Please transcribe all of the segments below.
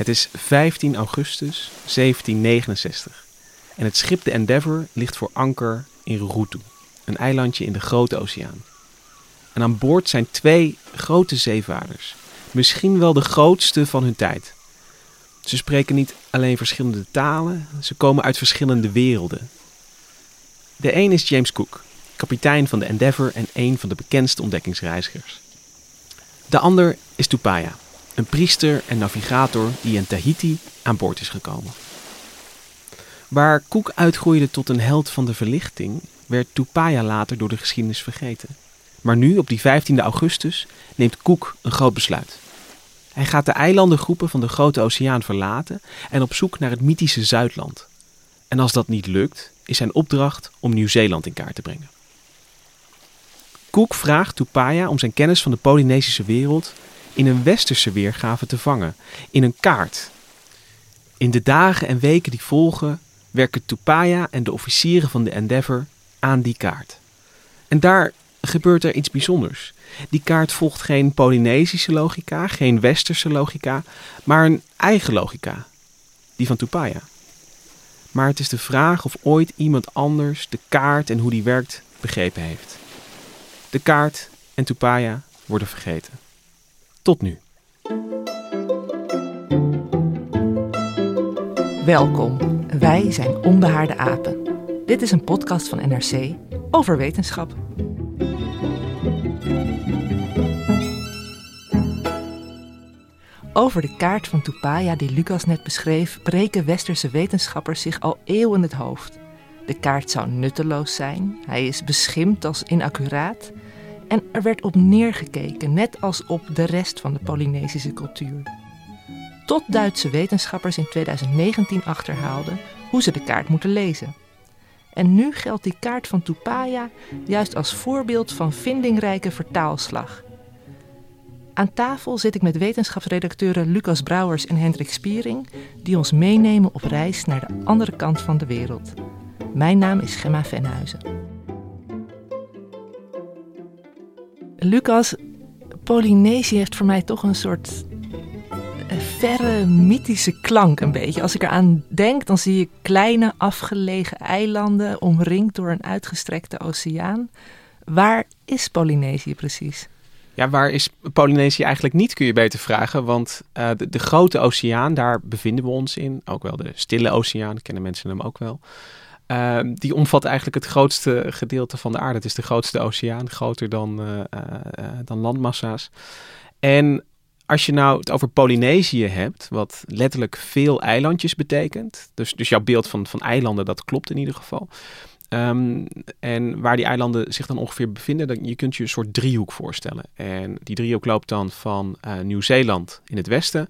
Het is 15 augustus 1769 en het schip de Endeavour ligt voor anker in Rurutu, een eilandje in de Grote Oceaan. En aan boord zijn twee grote zeevaarders, misschien wel de grootste van hun tijd. Ze spreken niet alleen verschillende talen, ze komen uit verschillende werelden. De een is James Cook, kapitein van de Endeavour en een van de bekendste ontdekkingsreizigers. De ander is Tupaya, een priester en navigator die in Tahiti aan boord is gekomen. Waar Cook uitgroeide tot een held van de verlichting, werd Tupaya later door de geschiedenis vergeten. Maar nu, op die 15 augustus, neemt Cook een groot besluit. Hij gaat de eilandengroepen van de Grote Oceaan verlaten en op zoek naar het mythische Zuidland. En als dat niet lukt, is zijn opdracht om Nieuw-Zeeland in kaart te brengen. Cook vraagt Tupaya om zijn kennis van de Polynesische wereld in een westerse weergave te vangen, in een kaart. In de dagen en weken die volgen werken Tupaya en de officieren van de Endeavour aan die kaart. En daar gebeurt er iets bijzonders. Die kaart volgt geen Polynesische logica, geen westerse logica, maar een eigen logica, die van Tupaya. Maar het is de vraag of ooit iemand anders de kaart en hoe die werkt begrepen heeft. De kaart en Tupaya worden vergeten. Tot nu. Welkom, wij zijn Onbehaarde Apen. Dit is een podcast van NRC over wetenschap. Over de kaart van Tupaya die Lucas net beschreef, breken westerse wetenschappers zich al eeuwen het hoofd. De kaart zou nutteloos zijn, hij is beschimpt als inaccuraat en er werd op neergekeken, net als op de rest van de Polynesische cultuur. Tot Duitse wetenschappers in 2019 achterhaalden hoe ze de kaart moeten lezen. En nu geldt die kaart van Tupaya juist als voorbeeld van vindingrijke vertaalslag. Aan tafel zit ik met wetenschapsredacteuren Lucas Brouwers en Hendrik Spiering, die ons meenemen op reis naar de andere kant van de wereld. Mijn naam is Gemma Venhuizen. Lucas, Polynesië heeft voor mij toch een soort eh, verre mythische klank een beetje. Als ik eraan denk, dan zie ik kleine afgelegen eilanden omringd door een uitgestrekte oceaan. Waar is Polynesië precies? Ja, waar is Polynesië eigenlijk niet, kun je beter vragen. Want uh, de, de, grote oceaan, daar bevinden we ons in. Ook wel de stille oceaan, kennen mensen hem ook wel. Uh, die omvat eigenlijk het grootste gedeelte van de aarde. Het is de grootste oceaan, groter dan, uh, dan landmassa's. En als je nou het over Polynesië hebt, wat letterlijk veel eilandjes betekent. Dus, dus jouw beeld van, van eilanden, dat klopt in ieder geval. Um, en waar die eilanden zich dan ongeveer bevinden, dan, je kunt je een soort driehoek voorstellen. En die driehoek loopt dan van Nieuw-Zeeland in het westen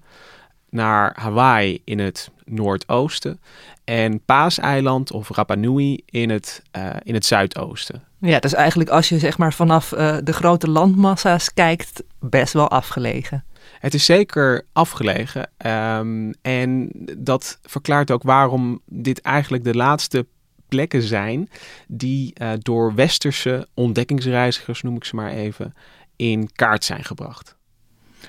naar Hawaii in het noordoosten en Paaseiland of Rapa Nui in het, uh, in het zuidoosten. Ja, dus eigenlijk als je zeg maar vanaf uh, de grote landmassa's kijkt, best wel afgelegen. Het is zeker afgelegen um, en dat verklaart ook waarom dit eigenlijk de laatste plekken zijn die uh, door westerse ontdekkingsreizigers, noem ik ze maar even, in kaart zijn gebracht.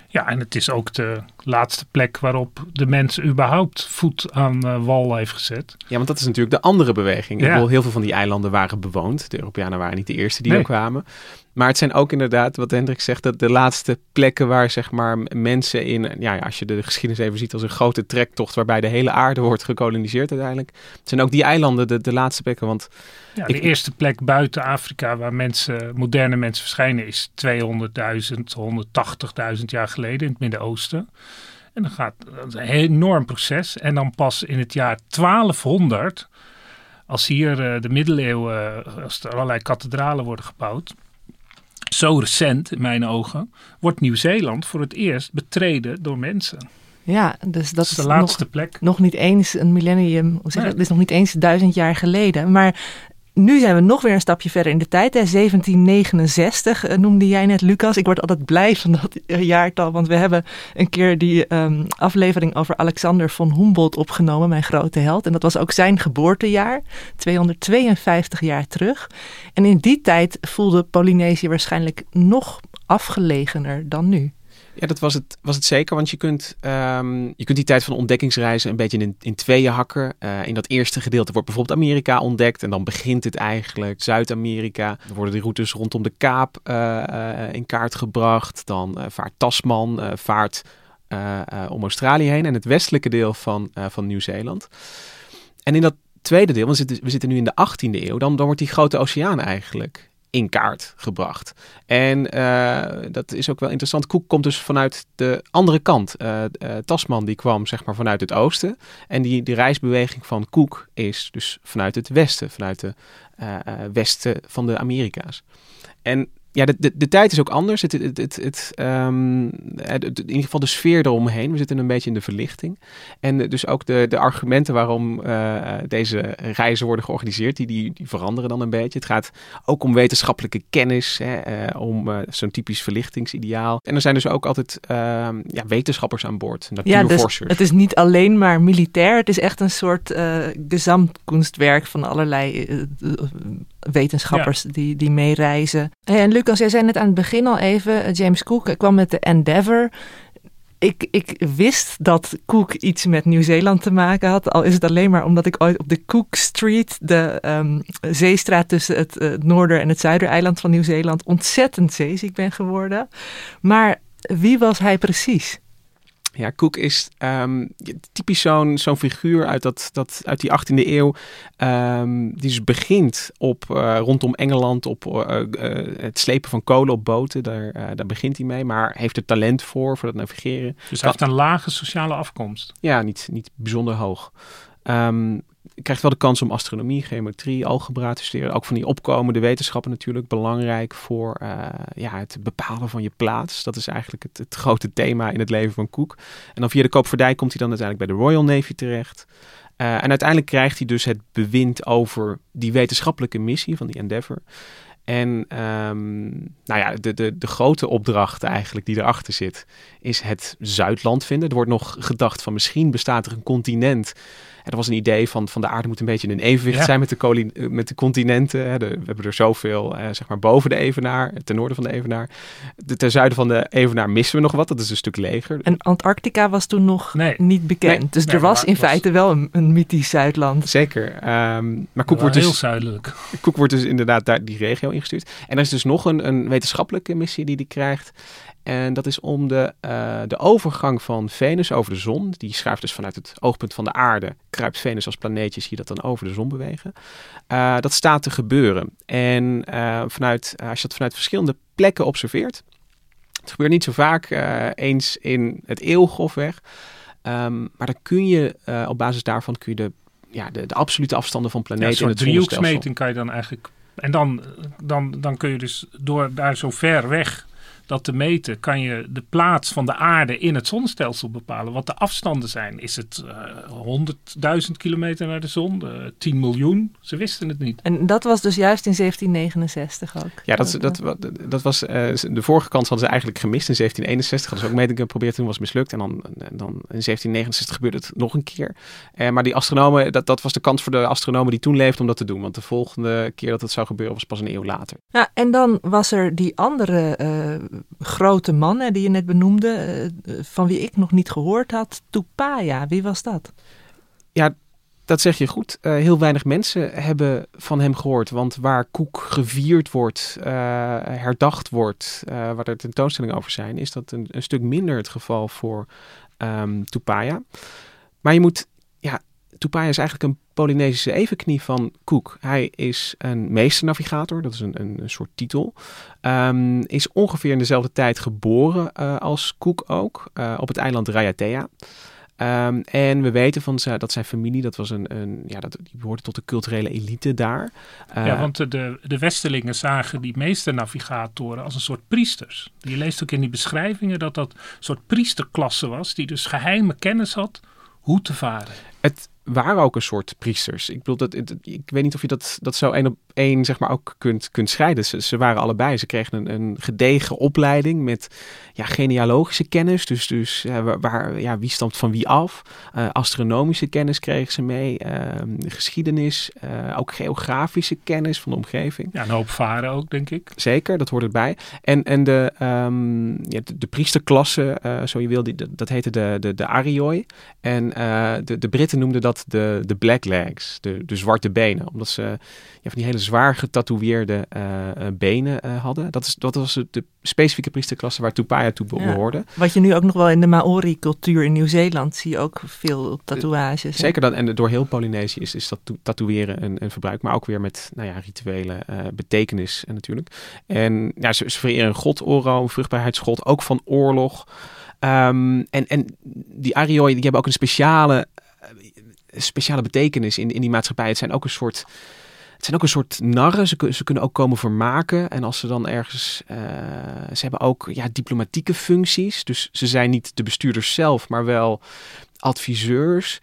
Ja, en het is ook de laatste plek waarop de mens überhaupt voet aan uh, wal heeft gezet. Ja, want dat is natuurlijk de andere beweging. Ja. Ik bedoel, heel veel van die eilanden waren bewoond. De Europeanen waren niet de eerste die er kwamen. Maar het zijn ook inderdaad, wat Hendrik zegt, dat de laatste plekken waar zeg maar mensen in, ja, als je de geschiedenis even ziet als een grote trektocht waarbij de hele aarde wordt gekoloniseerd uiteindelijk. Het zijn ook die eilanden de, de laatste plekken, want... Ja, de eerste plek buiten Afrika waar mensen, moderne mensen verschijnen is 200.000, 180.000 jaar geleden in het Midden-Oosten. En dan gaat dat is een enorm proces. En dan pas in het jaar 1200, als hier uh, de middeleeuwen, als er allerlei kathedralen worden gebouwd, zo recent in mijn ogen, wordt Nieuw-Zeeland voor het eerst betreden door mensen. Ja, dus dat, is de laatste nog, plek. Nog niet eens een millennium, hoe zeg nee. het is nog niet eens duizend jaar geleden. Maar nu zijn we nog weer een stapje verder in de tijd. Hè. 1769 eh, noemde jij net, Lucas. Ik word altijd blij van dat jaartal, want we hebben een keer die um, aflevering over Alexander von Humboldt opgenomen, mijn grote held. En dat was ook zijn geboortejaar, 252 jaar terug. En in die tijd voelde Polynesië waarschijnlijk nog afgelegener dan nu. Ja, dat was het, was het zeker. Want je kunt, um, je kunt die tijd van ontdekkingsreizen een beetje in, in tweeën hakken. Uh, in dat eerste gedeelte wordt bijvoorbeeld Amerika ontdekt. En dan begint het eigenlijk Zuid-Amerika. Dan worden die routes rondom de Kaap uh, uh, in kaart gebracht. Dan vaart Tasman, vaart om Australië heen. En het westelijke deel van, van Nieuw-Zeeland. En in dat tweede deel, we zitten, we zitten nu in de 18e eeuw. Dan, dan wordt die grote oceaan eigenlijk in kaart gebracht. En uh, dat is ook wel interessant. Koek komt dus vanuit de andere kant. Uh, uh, Tasman die kwam zeg maar vanuit het oosten. En die, die reisbeweging van Koek is dus vanuit het westen. Vanuit de westen van de Amerika's. En ja, de, de, de, tijd is ook anders. Het, het, het, het, um, in ieder geval de sfeer eromheen. We zitten een beetje in de verlichting. En dus ook de, de argumenten waarom uh, deze reizen worden georganiseerd, die, die, die, veranderen dan een beetje. Het gaat ook om wetenschappelijke kennis, hè, uh, om uh, zo'n typisch verlichtingsideaal. En er zijn dus ook altijd ehm, ja, wetenschappers aan boord, natuurforschers. Ja, dus het is niet alleen maar militair. Het is echt een soort gezamtkunstwerk van allerlei wetenschappers ja. die, die meereizen. En Lucas, jij zei net aan het begin al even, eh, James Cook kwam met de Endeavour. Ik, ik wist dat Cook iets met Nieuw-Zeeland te maken had. Al is het alleen maar omdat ik ooit op de Cook Street, de um, zeestraat tussen het, uh, noorder- en het zuidereiland van Nieuw-Zeeland, ontzettend zeeziek ben geworden. Maar wie was hij precies? Ja, Cook is um, typisch zo'n zo'n figuur uit, dat, dat, uit die 18e eeuw. Um, die dus begint op, uh, rondom Engeland op uh, uh, het slepen van kolen op boten. Daar, daar begint hij mee, maar heeft er talent voor, voor dat navigeren. Dus hij heeft een lage sociale afkomst? Ja, niet, niet bijzonder hoog. Um, krijgt wel de kans om astronomie, geometrie, algebra te studeren. Ook van die opkomende wetenschappen natuurlijk belangrijk voor uh, ja, het bepalen van je plaats. Dat is eigenlijk het, het, grote thema in het leven van Cook. En dan via de koopvaardij komt hij dan uiteindelijk bij de Royal Navy terecht. Uh, en uiteindelijk krijgt hij dus het bewind over die wetenschappelijke missie van die Endeavour. En um, nou ja, de, de, de grote opdracht eigenlijk die erachter zit, is het Zuidland vinden. Er wordt nog gedacht van misschien bestaat er een continent er was een idee van, van de aarde moet een beetje in evenwicht ja. zijn met de, met de continenten. De, we hebben er zoveel, eh, zeg maar, boven de Evenaar, ten noorden van de Evenaar. De, ten zuiden van de Evenaar missen we nog wat, dat is een stuk leger. En Antarctica was toen nog nee. niet bekend. Nee. Dus nee, er was in was... feite wel een, een mythisch Zuidland. Zeker. Um, maar Koek wordt dus... Heel zuidelijk. Koek wordt dus inderdaad daar die regio ingestuurd. En er is dus nog een, een wetenschappelijke missie die die krijgt. En dat is om de, uh, de overgang van Venus over de zon. Die schuift dus vanuit het oogpunt van de aarde. Kruipt Venus als planeetje, zie je dat dan over de zon bewegen. Uh, dat staat te gebeuren. En uh, vanuit, als je dat vanuit verschillende plekken observeert. Het gebeurt niet zo vaak eens in het eeuwgrofweg. Um, maar dan kun je op basis daarvan kun je de, ja, de, de absolute afstanden van planeten ja, in het driehoeksmeting kan je dan eigenlijk... En dan, dan, dan kun je dus door daar zo ver weg dat te meten, kan je de plaats van de aarde in het zonnestelsel bepalen. Wat de afstanden zijn. Is het uh, 100.000 kilometer naar de zon? Uh, 10 miljoen? Ze wisten het niet. En dat was dus juist in 1769 ook. Ja, dat, dat, dat, dat was, uh, de vorige kans hadden ze eigenlijk gemist in 1761. Hadden ze ook metingen geprobeerd, toen was mislukt. En dan, dan in 1769 gebeurde het nog een keer. Uh, maar die astronomen, dat, dat was de kans voor de astronomen die toen leefden om dat te doen. Want de volgende keer dat het zou gebeuren was pas een eeuw later. Ja, en dan was er die andere grote man hè, die je net benoemde, eh, van wie ik nog niet gehoord had, Tupaya. Wie was dat? Ja, dat zeg je goed. Uh, heel weinig mensen hebben van hem gehoord. Want waar Koek gevierd wordt, uh, herdacht wordt, waar er tentoonstellingen over zijn, is dat een, stuk minder het geval voor um, Tupaya. Maar je moet, ja, Tupaya is eigenlijk een Polynesische evenknie van Cook. Hij is een meesternavigator, dat is een, een, soort titel. Um, is ongeveer in dezelfde tijd geboren uh, als Cook ook, uh, op het eiland Raiatea. Um, en we weten van zijn, dat zijn familie, dat was een, een ja, dat, die behoorde tot de culturele elite daar. Uh, ja, want de, de Westelingen zagen die meesternavigatoren als een soort priesters. Je leest ook in die beschrijvingen dat dat een soort priesterklasse was, die dus geheime kennis had hoe te varen. Het waren ook een soort priesters. Ik bedoel, dat, ik weet niet of je dat, dat zo één op één zeg maar ook kunt, kunt scheiden. Ze, ze waren allebei. Ze kregen een, een gedegen opleiding met ja, genealogische kennis. Dus, dus waar, ja, wie stamt van wie af. Uh, astronomische kennis kregen ze mee. Uh, geschiedenis. ook geografische kennis van de omgeving. Ja, een hoop varen ook, denk ik. Zeker, dat hoort erbij. En, en de, um, ja, de, de priesterklasse, zo je wil, die, dat heette de, de, de Arioi. En de, de Britten noemden dat de, de black legs, de, de zwarte benen. Omdat ze ja, van die hele zwaar getatoeëerde uh, benen uh, hadden. Dat, is, dat was de specifieke priesterklasse waar Tupaya toe behoorde. Ja, wat je nu ook nog wel in de Maori-cultuur in Nieuw-Zeeland zie je ook veel tatoeages. Zeker, dat, en door heel Polynesië is, is dat tatoeëren een, een verbruik, maar ook weer met nou ja, rituele betekenis natuurlijk. En ja, ze, ze vereren God Oro, een vruchtbaarheidsgod, ook van oorlog. Um, en, en die Arioi die hebben ook een speciale speciale betekenis in, in die maatschappij. Het zijn ook een soort. Het zijn ook een soort narren. Ze, ze kunnen ook komen vermaken. En als ze dan ergens. Uh, ze hebben ook ja, diplomatieke functies. Dus ze zijn niet de bestuurders zelf, maar wel adviseurs.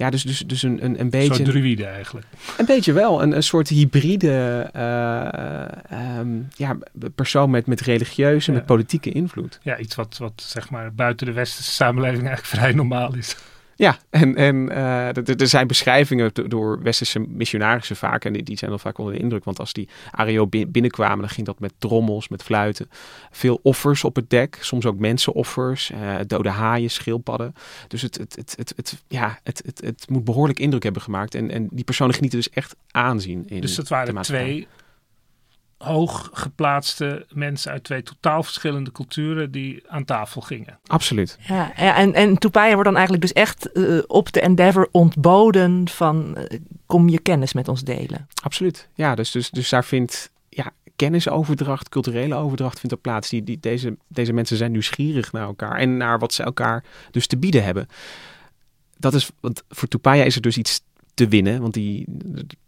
Ja, dus, dus, dus een, een, een beetje. Soort druïde eigenlijk. Een beetje wel. Een, een soort hybride uh, um, ja, persoon met, met religieuze, ja. met politieke invloed. Ja, iets wat, wat zeg maar buiten de westerse samenleving eigenlijk vrij normaal is. Ja, en, en uh, er zijn beschrijvingen door westerse missionarissen vaak. En die, die zijn dan vaak onder de indruk. Want als die Ario binnenkwamen, dan ging dat met trommels, met fluiten. Veel offers op het dek. Soms ook mensenoffers. Uh, dode haaien, schildpadden. Dus het, het, het, het, het, ja, het, het, het moet behoorlijk indruk hebben gemaakt. En, en die personen genieten dus echt aanzien. In dus dat waren twee hoog geplaatste mensen uit twee totaal verschillende culturen die aan tafel gingen. Absoluut. Ja, en, en Tupaya wordt dan eigenlijk dus echt uh, op de Endeavor ontboden van uh, kom je kennis met ons delen. Absoluut. Ja, dus, dus, dus daar vindt ja, kennisoverdracht, culturele overdracht vindt er plaats. Die, die, deze, deze mensen zijn nieuwsgierig naar elkaar en naar wat ze elkaar dus te bieden hebben. Dat is, want voor Tupaya is er dus iets te winnen. Want die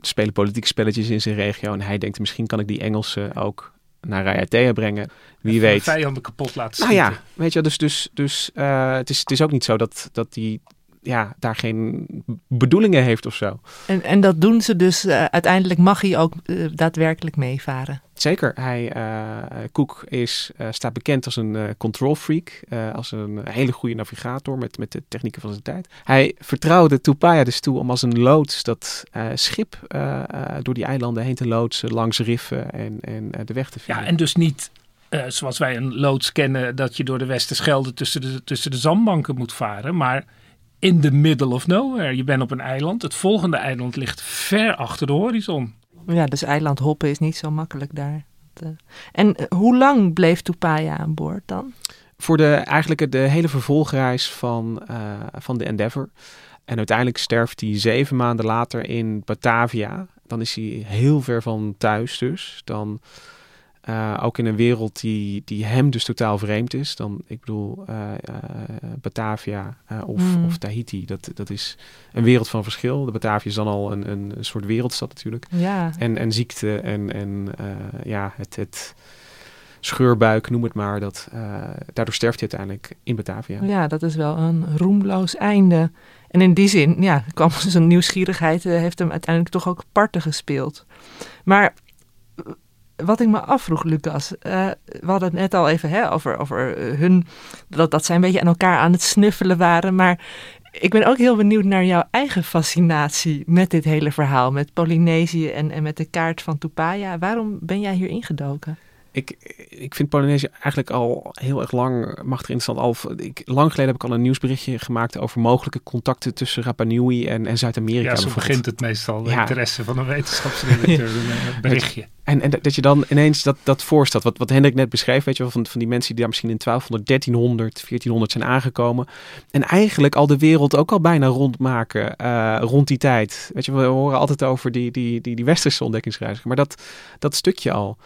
spelen politieke spelletjes in zijn regio. En hij denkt, misschien kan ik die Engelsen ook naar Raiatea brengen. Wie weet. vijanden kapot laten Nou ja, weet je, dus, dus, dus uh, het, is, het is ook niet zo dat, dat die ja, daar geen bedoelingen heeft of zo. En, en dat doen ze dus, uh, uiteindelijk mag hij ook uh, daadwerkelijk meevaren. Zeker. Hij, uh, Cook is, staat bekend als een control freak, als een hele goede navigator met, met de technieken van zijn tijd. Hij vertrouwde Tupaya dus toe om als een loods dat schip door die eilanden heen te loodsen, langs riffen en, en de weg te vinden. Ja, en dus niet uh, zoals wij een loods kennen, dat je door de Westerschelde tussen de, tussen de zandbanken moet varen. Maar in the middle of nowhere. Je bent op een eiland. Het volgende eiland ligt ver achter de horizon. Ja, dus eiland hoppen is niet zo makkelijk daar. En hoe lang bleef Tupaya aan boord dan? Voor de, eigenlijk de hele vervolgreis van, uh, van de Endeavour. En uiteindelijk sterft hij zeven maanden later in Batavia. Dan is hij heel ver van thuis dus. Dan uh, ook in een wereld die, die hem dus totaal vreemd is. Dan, ik bedoel, uh, uh, Batavia of, mm. of Tahiti, dat, dat is een wereld van verschil. De Batavia is dan al een, een, een soort wereldstad natuurlijk. Ja. En, en ziekte en, en ja, het, het scheurbuik, noem het maar. Dat, daardoor sterft hij uiteindelijk in Batavia. Ja, dat is wel een roemloos einde. En in die zin, ja, kwam zijn nieuwsgierigheid, heeft hem uiteindelijk toch ook parten gespeeld. Maar wat ik me afvroeg, Lucas. Uh, we hadden het net al even hè, over, over hun. Dat, dat zij een beetje aan elkaar aan het snuffelen waren. Maar ik ben ook heel benieuwd naar jouw eigen fascinatie met dit hele verhaal. Met Polynesië en, en met de kaart van Tupaya. Waarom ben jij hier ingedoken? Ik, ik vind Polynesië eigenlijk al heel erg lang machtig interessant. Al, ik, lang geleden heb ik al een nieuwsberichtje gemaakt over mogelijke contacten tussen Rapa Nui en, en Zuid-Amerika. Ja, zo begint het meestal, de ja. interesse van een wetenschapsredacteur, een berichtje. En, en dat je dan ineens dat, dat voorstelt, wat, wat Hendrik net beschreef, weet je wel, van, van die mensen die daar misschien in 1200, 1300, 1400 zijn aangekomen. En eigenlijk al de wereld ook al bijna rondmaken uh, rond die tijd. Weet je, we horen altijd over die, die, die, die westerse ontdekkingsreizigers, maar dat, dat stukje al.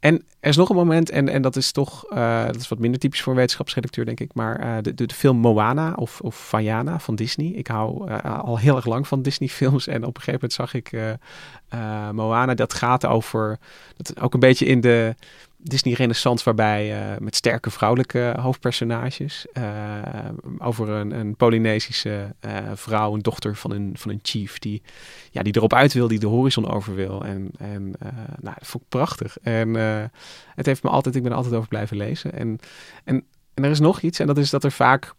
En er is nog een moment, en, en dat is toch, uh, dat is wat minder typisch voor een wetenschapsredacteur, denk ik, maar uh, de, de, film Moana of, of Vaiana van Disney. Ik hou uh, al heel erg lang van Disney-films en op een gegeven moment zag ik Moana, dat gaat over, dat ook een beetje in de Disney Renaissance waarbij uh, met sterke vrouwelijke hoofdpersonages uh, over een, een Polynesische vrouw, een dochter van een, van een chief die, ja, die erop uit wil, die de horizon over wil. En, en nou, dat vond ik prachtig. En het heeft me altijd, ik ben er altijd over blijven lezen. En, en, en er is nog iets en dat is dat er vaak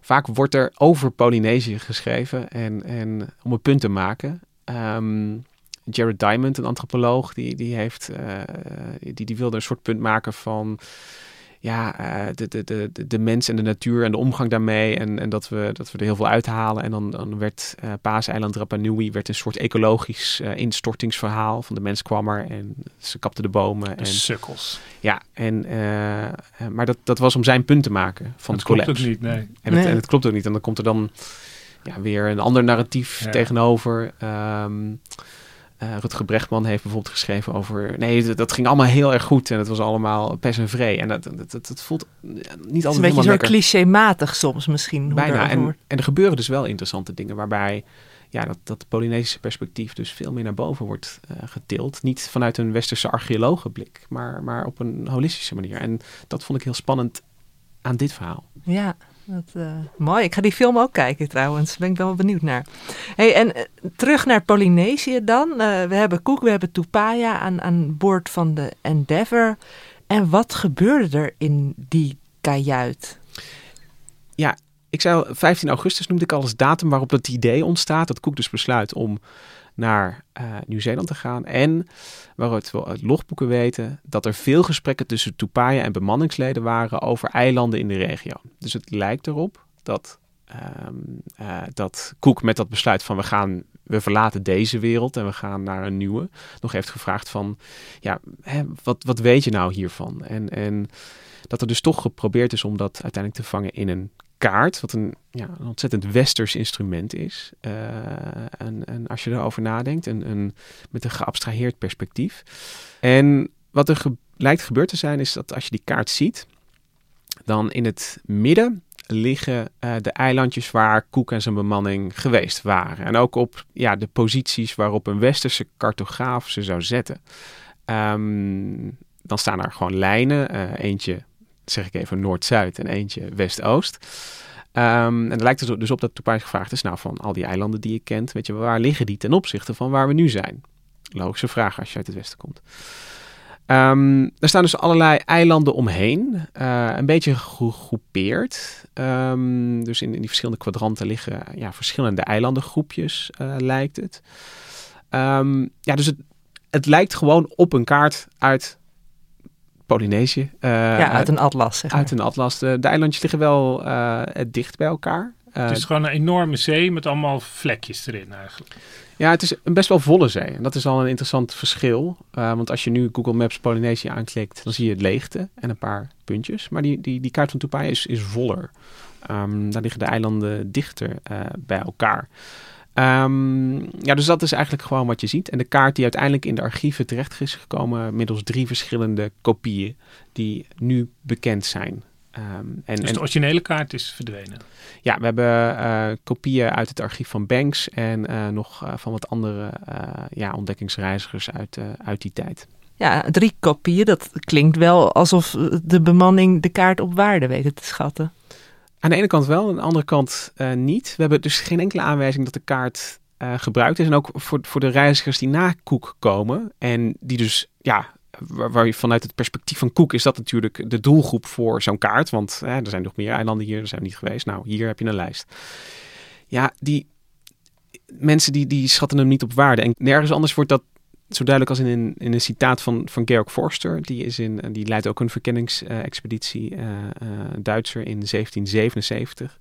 vaak wordt er over Polynesië geschreven en, en om een punt te maken. Um, Jared Diamond, een antropoloog, die, die, heeft, uh, die, die wilde een soort punt maken van ja, uh, de, de, de, de mens en de natuur en de omgang daarmee. En, en dat, we, dat we er heel veel uithalen. En dan, dan werd uh, Paaseiland Rapa Nui werd een soort ecologisch uh, instortingsverhaal. Van de mens kwam er en ze kapten de bomen. De en, sukkels. Ja, en, maar dat, dat was om zijn punt te maken van dat het collapse. klopt ook niet, nee. En, het, en het klopt ook niet. En dan komt er dan ja, weer een ander narratief ja. tegenover. Um, uh, Rutger Brechtman heeft bijvoorbeeld geschreven over... Nee, dat, ging allemaal heel erg goed en het was allemaal pers en vree. En dat, dat, dat, dat voelt niet altijd Het is een beetje zo clichématig soms misschien. Bijna. En, en er gebeuren dus wel interessante dingen waarbij ja, dat, dat Polynesische perspectief dus veel meer naar boven wordt uh, getild. Niet vanuit een westerse archeologenblik, maar, maar op een holistische manier. En dat vond ik heel spannend aan dit verhaal. Ja, dat, uh, mooi. Ik ga die film ook kijken trouwens. Ben ik wel benieuwd naar. Hey, en uh, terug naar Polynesië dan. Uh, we hebben Cook, we hebben Tupaya aan, aan boord van de Endeavour. En wat gebeurde er in die kajuit? Ja, ik zei 15 augustus noemde ik al als datum waarop het idee ontstaat. Dat Cook dus besluit om naar uh, Nieuw-Zeeland te gaan. En waaruit we uit logboeken weten dat er veel gesprekken tussen Tupaya en bemanningsleden waren over eilanden in de regio. Dus het lijkt erop dat, um, dat Cook met dat besluit van we gaan, we verlaten deze wereld en we gaan naar een nieuwe, nog heeft gevraagd van, ja, hè, wat, wat weet je nou hiervan? En, en dat er dus toch geprobeerd is om dat uiteindelijk te vangen in een kaart, wat een, ja, een ontzettend westers instrument is. Uh, en, en, als je erover nadenkt, een, een, met een geabstraheerd perspectief. En wat er lijkt gebeurd te zijn, is dat als je die kaart ziet, dan in het midden liggen uh, de eilandjes waar Cook en zijn bemanning geweest waren. En ook op ja, de posities waarop een westerse cartograaf ze zou zetten. Um, dan staan er gewoon lijnen, uh, eentje zeg ik even Noord-Zuid en eentje West-Oost. Um, en lijkt er dus op dat toepasselijk gevraagd is, nou van al die eilanden die je kent, weet je, waar liggen die ten opzichte van waar we nu zijn? Logische vraag als je uit het westen komt. Um, er staan dus allerlei eilanden omheen, uh, een beetje gegroepeerd. Um, dus in, die verschillende kwadranten liggen ja, verschillende eilandengroepjes, uh, lijkt het. Ja, dus het, het lijkt gewoon op een kaart uit Polynesië. Uh, ja, uit een atlas. Zeg maar. Uit een atlas. De, de eilandjes liggen wel uh, dicht bij elkaar. Uh, het is gewoon een enorme zee met allemaal vlekjes erin eigenlijk. Ja, het is een best wel volle zee. En dat is al een interessant verschil. want als je nu Google Maps Polynesië aanklikt, dan zie je leegte en een paar puntjes. Maar die, die, die kaart van Tupai is, is voller. Um, daar liggen de eilanden dichter bij elkaar. Um, ja, dus dat is eigenlijk gewoon wat je ziet. En de kaart die uiteindelijk in de archieven terecht is gekomen middels drie verschillende kopieën die nu bekend zijn. Um, en, dus de originele kaart is verdwenen? Ja, we hebben uh, kopieën uit het archief van Banks en uh, nog uh, van wat andere ja, ontdekkingsreizigers uit, uit die tijd. Ja, drie kopieën, dat klinkt wel alsof de bemanning de kaart op waarde weet te schatten. Aan de ene kant wel, aan de andere kant uh, niet. We hebben dus geen enkele aanwijzing dat de kaart uh, gebruikt is. En ook voor, voor de reizigers die na Koek komen en die dus, ja, waar, je vanuit het perspectief van Koek is dat natuurlijk de doelgroep voor zo'n kaart. Want er zijn nog meer eilanden hier, er zijn niet geweest. Nou, hier heb je een lijst. Ja, die mensen die, die schatten hem niet op waarde. En nergens anders wordt dat zo duidelijk als in, in, in een citaat van, van Georg Forster. Die, is in, die leidt ook een verkenningsexpeditie, uh, Duitser, in 1777.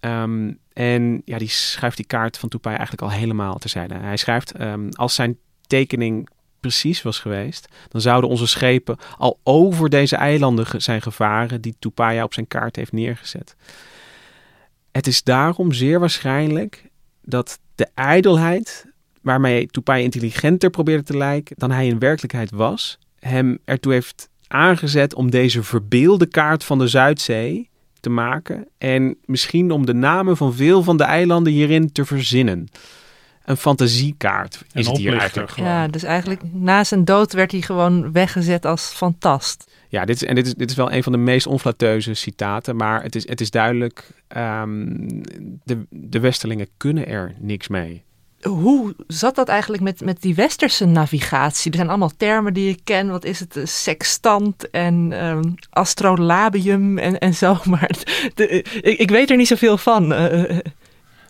Ehm, en ja, die schrijft die kaart van Tupai eigenlijk al helemaal terzijde. Hij schrijft, ehm, als zijn tekening precies was geweest, dan zouden onze schepen al over deze eilanden zijn gevaren die Tupaya op zijn kaart heeft neergezet. Het is daarom zeer waarschijnlijk dat de ijdelheid waarmee Tupaya intelligenter probeerde te lijken dan hij in werkelijkheid was, hem ertoe heeft aangezet om deze verbeelde kaart van de Zuidzee te maken en misschien om de namen van veel van de eilanden hierin te verzinnen. Een fantasiekaart is het hier eigenlijk. Ja, dus eigenlijk na zijn dood werd hij gewoon weggezet als fantast. Ja, dit is, en dit is, dit is wel een van de meest onflateuze citaten, maar het is, het is duidelijk, um, de, de Westerlingen kunnen er niks mee hoe zat dat eigenlijk met, met die westerse navigatie? Er zijn allemaal termen die ik ken. Wat is het? Sextant en um, astrolabium en, en zo. Maar ik, ik, weet er niet zoveel van. Uh,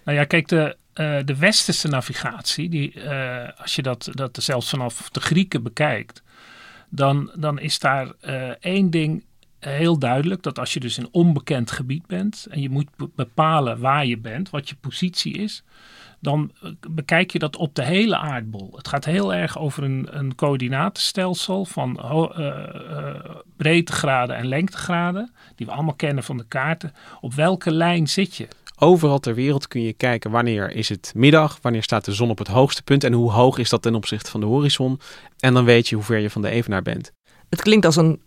nou ja, kijk, de, de westerse navigatie, die, als je dat, dat zelfs vanaf de Grieken bekijkt, dan, dan is daar één ding heel duidelijk. Dat als je dus in onbekend gebied bent en je moet bepalen waar je bent, wat je positie is dan eh, bekijk je dat op de hele aardbol. Het gaat heel erg over een, een coördinatenstelsel van uh, uh, breedtegraden en lengtegraden, die we allemaal kennen van de kaarten. Op welke lijn zit je? Overal ter wereld kun je kijken wanneer is het middag, wanneer staat de zon op het hoogste punt en hoe hoog is dat ten opzichte van de horizon. En dan weet je hoe ver je van de evenaar bent. Het klinkt als een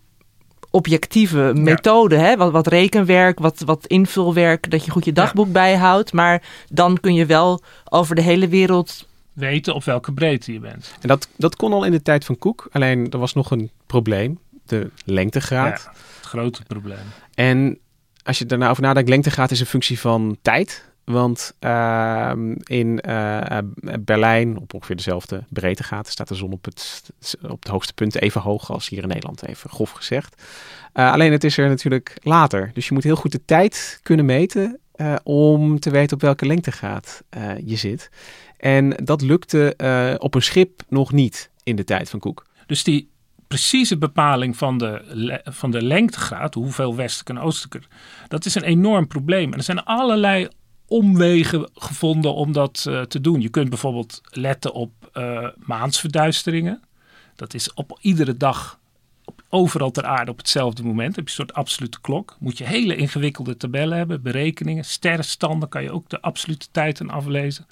objectieve methode. Hè? Wat, wat rekenwerk, wat, wat invulwerk, dat je goed je dagboek bijhoudt. Maar dan kun je wel over de hele wereld weten op welke breedte je bent. En dat, dat kon al in de tijd van Koek. Alleen er was nog een probleem. De lengtegraad. Ja, het grote probleem. En als je daarna over nadenkt, lengtegraad is een functie van tijd. Want uh, in uh, Berlijn, op ongeveer dezelfde breedtegraad, staat de zon op het, op het hoogste punt even hoog als hier in Nederland, even grof gezegd. Uh, alleen het is er natuurlijk later. Dus je moet heel goed de tijd kunnen meten om te weten op welke lengtegraad je zit. En dat lukte op een schip nog niet in de tijd van Koek. Dus die precieze bepaling van de, van de lengtegraad, hoeveel westelijke en oostelijke, dat is een enorm probleem. En er zijn allerlei omwegen gevonden om dat uh, te doen. Je kunt bijvoorbeeld letten op uh, maansverduisteringen. Dat is op iedere dag, overal ter aarde op hetzelfde moment. heb je een soort absolute klok. Moet je hele ingewikkelde tabellen hebben, berekeningen. Sterrenstanden kan je ook de absolute tijd aan aflezen.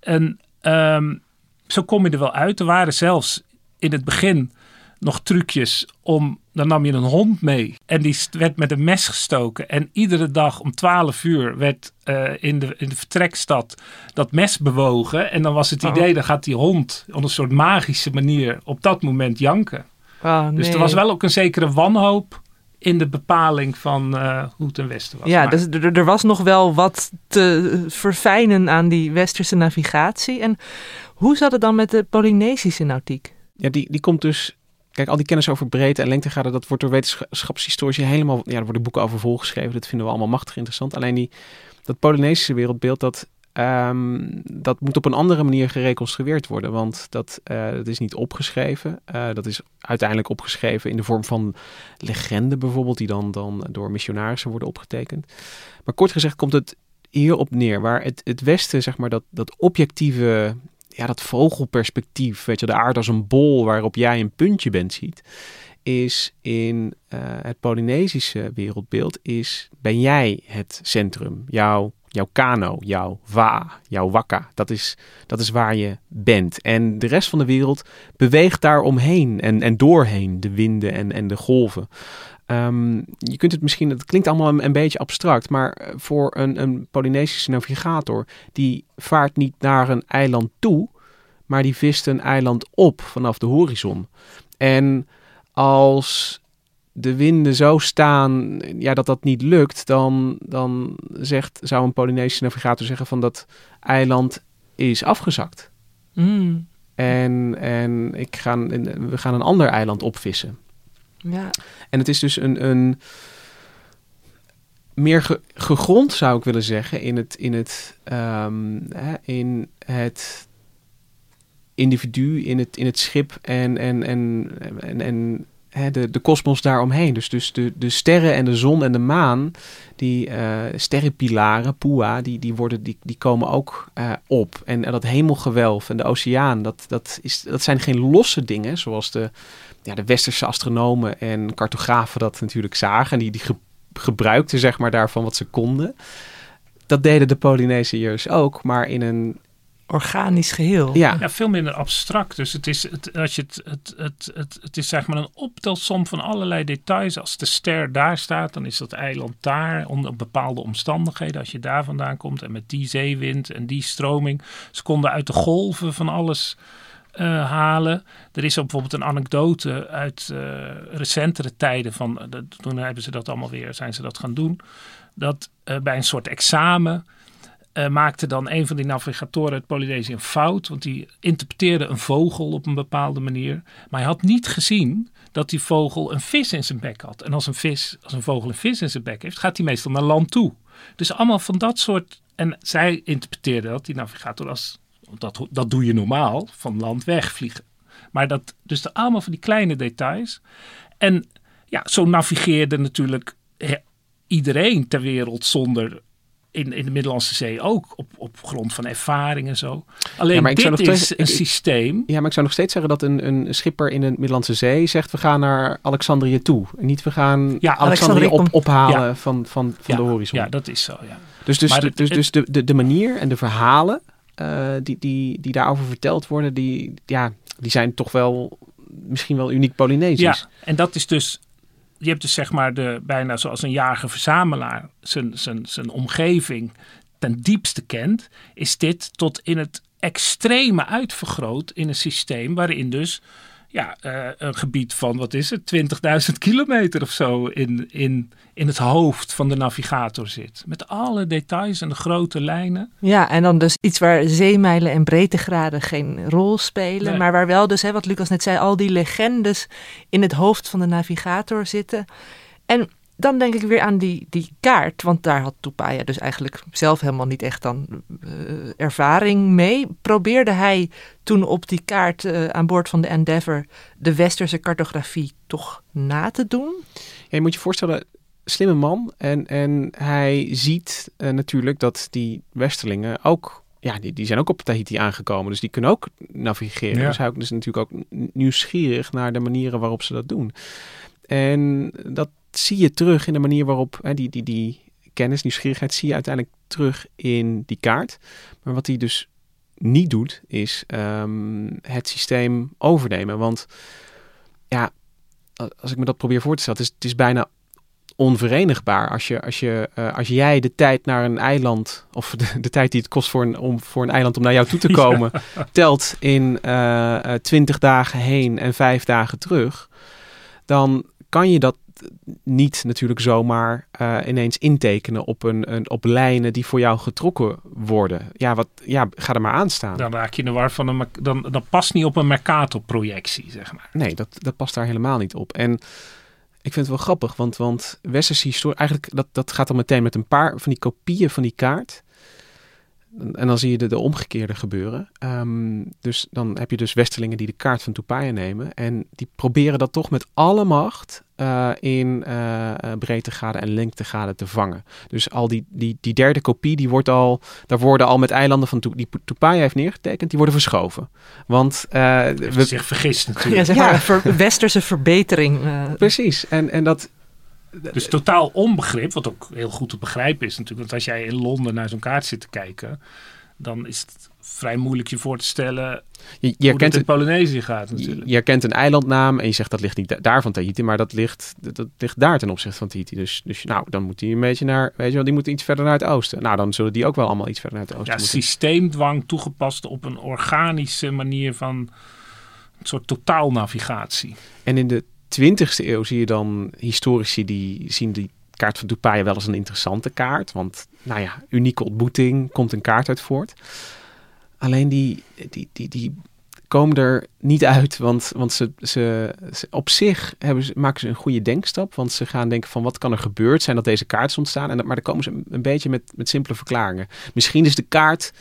En um, zo kom je er wel uit. Er waren zelfs in het begin nog trucjes om. Dan nam je een hond mee en die werd met een mes gestoken. En iedere dag om 12 uur werd uh, in, de, in de vertrekstad dat mes bewogen. En dan was het oh. idee, dan gaat die hond op een soort magische manier op dat moment janken. Oh, nee. Dus er was wel ook een zekere wanhoop in de bepaling van uh, hoe het ten westen was. Ja, dus er, er was nog wel wat te verfijnen aan die westerse navigatie. En hoe zat het dan met de Polynesische nautiek? Ja, die, die komt dus Kijk, al die kennis over breedte en lengtegraden, dat wordt door wetenschapshistorici helemaal, ja, er worden boeken over volgeschreven. Dat vinden we allemaal machtig interessant. Alleen die, dat Polynesische wereldbeeld, dat, um, dat moet op een andere manier gereconstrueerd worden. Want dat, uh, dat is niet opgeschreven. Uh, dat is uiteindelijk opgeschreven in de vorm van legende bijvoorbeeld, die dan, dan door missionarissen worden opgetekend. Maar kort gezegd komt het hierop neer, waar het, het Westen, zeg maar, dat, dat objectieve ja, dat vogelperspectief, weet je, de aarde als een bol waarop jij een puntje bent ziet, is in uh, het Polynesische wereldbeeld, is ben jij het centrum, jouw, jouw kano, jouw wa, jouw wakka, dat is, dat is waar je bent. En de rest van de wereld beweegt daar omheen en, en doorheen, de winden en, en de golven. Um, je kunt het misschien, het klinkt allemaal een, een, beetje abstract, maar voor een, een Polynesische navigator, die vaart niet naar een eiland toe, maar die vist een eiland op vanaf de horizon. En als de winden zo staan ja, dat dat niet lukt, dan, dan zegt, zou een Polynesische navigator zeggen van dat eiland is afgezakt. Mm. En, en ik ga, we gaan een ander eiland opvissen. Ja. En het is dus een, een meer gegrond, zou ik willen zeggen, in het, in het, um, hè, in het individu in het, in het schip en, en, en, en, en hè, de, de kosmos daaromheen. Dus, dus de, de sterren en de zon en de maan, die uh, sterrenpilaren, Pua, die, die, worden, die, die komen ook uh, op. En, dat hemelgewelf en de oceaan, dat, dat, is, dat zijn geen losse dingen, zoals de, ja, de westerse astronomen en cartografen dat natuurlijk zagen. En die, die ge, gebruikten zeg maar daarvan wat ze konden. Dat deden de Polynesiërs ook, maar in een organisch geheel. Ja. ja, veel minder abstract. Dus het is, het, als je het, het, het, het, het is zeg maar een optelsom van allerlei details. Als de ster daar staat, dan is dat eiland daar onder bepaalde omstandigheden. Als je daar vandaan komt en met die zeewind en die stroming. Ze konden uit de golven van alles uh, halen. Er is ook bijvoorbeeld een anekdote uit uh, recentere tijden. Van, uh, toen hebben ze dat allemaal weer, zijn ze dat gaan doen. Dat bij een soort examen uh, maakte dan een van die navigatoren uit Polynesië fout. Want die interpreteerde een vogel op een bepaalde manier. Maar hij had niet gezien dat die vogel een vis in zijn bek had. En als een, vis, als een vogel een vis in zijn bek heeft, gaat hij meestal naar land toe. Dus allemaal van dat soort. En zij interpreteerde dat, die navigator, als. Dat, dat doe je normaal, van land wegvliegen. Maar dat, dus allemaal van die kleine details. En ja, zo navigeerde natuurlijk iedereen ter wereld zonder in, in de Middellandse Zee ook, op, op grond van ervaring en zo. Alleen ja, dit is een systeem. Ja, maar ik zou nog steeds zeggen dat een, een schipper in de Middellandse Zee zegt... we gaan naar Alexandrië toe. En niet we gaan ja, Alexandrië op, ophalen van, van, van de horizon. Ja, dat is zo, ja. Dus, dus, de, dus, dus de, de, de manier en de verhalen uh, die, die, die daarover verteld worden... Die, ja, die zijn toch wel misschien wel uniek Polynesisch. Ja, en dat is dus je hebt dus zeg maar de, bijna zoals een jager-verzamelaar zijn, zijn, zijn omgeving ten diepste kent, is dit tot in het extreme uitvergroot in een systeem waarin dus ja, uh, een gebied van, wat is het, 20.000 kilometer of zo in, in, in het hoofd van de navigator zit. Met alle details en de grote lijnen. Ja, en dan dus iets waar zeemijlen en breedtegraden geen rol spelen. Maar waar wel dus, hè, wat Lucas net zei, al die legendes in het hoofd van de navigator zitten. En dan denk ik weer aan die, die kaart, want daar had Tupaya dus eigenlijk zelf helemaal niet echt dan uh, ervaring mee. Probeerde hij toen op die kaart uh, aan boord van de Endeavour de westerse cartografie toch na te doen? Ja, je moet je voorstellen, slimme man en, en hij ziet uh, natuurlijk dat die westerlingen ook ja, die, die zijn ook op Tahiti aangekomen. Dus die kunnen ook navigeren. Ja. Dus hij is natuurlijk ook nieuwsgierig naar de manieren waarop ze dat doen. En dat zie je terug in de manier waarop hè, die, die, die kennis, nieuwsgierigheid, zie je uiteindelijk terug in die kaart. Maar wat hij dus niet doet, is um, het systeem overnemen. Want ja, als ik me dat probeer voor te stellen, het is, het is bijna onverenigbaar. Als, je, als, je, uh, als jij de tijd naar een eiland, of de, de, tijd die het kost voor een, om, voor een eiland om naar jou toe te komen, telt in uh, uh, 20 dagen heen en 5 dagen terug, dan kan je dat niet natuurlijk zomaar uh, ineens intekenen op, een, een, op lijnen die voor jou getrokken worden. Ja, wat, ja, ga er maar aan staan. Dan raak je in de war van een. Dan, dan past niet op een Mercator-projectie, zeg maar. Nee, dat, dat past daar helemaal niet op. En ik vind het wel grappig, want, want westerse historie, eigenlijk dat, dat gaat dan meteen met een paar van die kopieën van die kaart. En dan zie je de, de omgekeerde gebeuren. Um, dus dan heb je dus Westerlingen die de kaart van Tupaya nemen. En die proberen dat toch met alle macht uh, in uh, breedtegraden en lengtegraden te vangen. Dus al die, die, die derde kopie, die wordt al, daar worden al met eilanden van die Tupaya heeft neergetekend, die worden verschoven. Want uh, we zich vergist natuurlijk. Ja, zeg maar, ja. Ver, westerse verbetering. Precies. En, en dat, dus totaal onbegrip, wat ook heel goed te begrijpen is natuurlijk. Want als jij in Londen naar zo'n kaart zit te kijken, dan is het vrij moeilijk je voor te stellen je, je hoe het in Polynesië gaat natuurlijk. Je, herkent een eilandnaam en je zegt dat ligt niet daar van Tahiti, maar dat ligt, dat ligt daar ten opzichte van Tahiti. Dus, dus nou, dan moet die een beetje naar, weet je wel, die moeten iets verder naar het oosten. Nou, dan zullen die ook wel allemaal iets verder naar het oosten ja, moeten. systeemdwang toegepast op een organische manier van een soort totaalnavigatie. En in de 20e eeuw zie je dan historici die zien die kaart van Tupaya wel als een interessante kaart. Want, nou ja, unieke ontmoeting, komt een kaart uit voort. Alleen die, die, die, die komen er niet uit, want, want ze, ze, op zich hebben ze, maken ze een goede denkstap. Want ze gaan denken van wat kan er gebeurd zijn dat deze kaart is ontstaan. En, maar dan komen ze een, beetje met, met simpele verklaringen. Misschien is de kaart,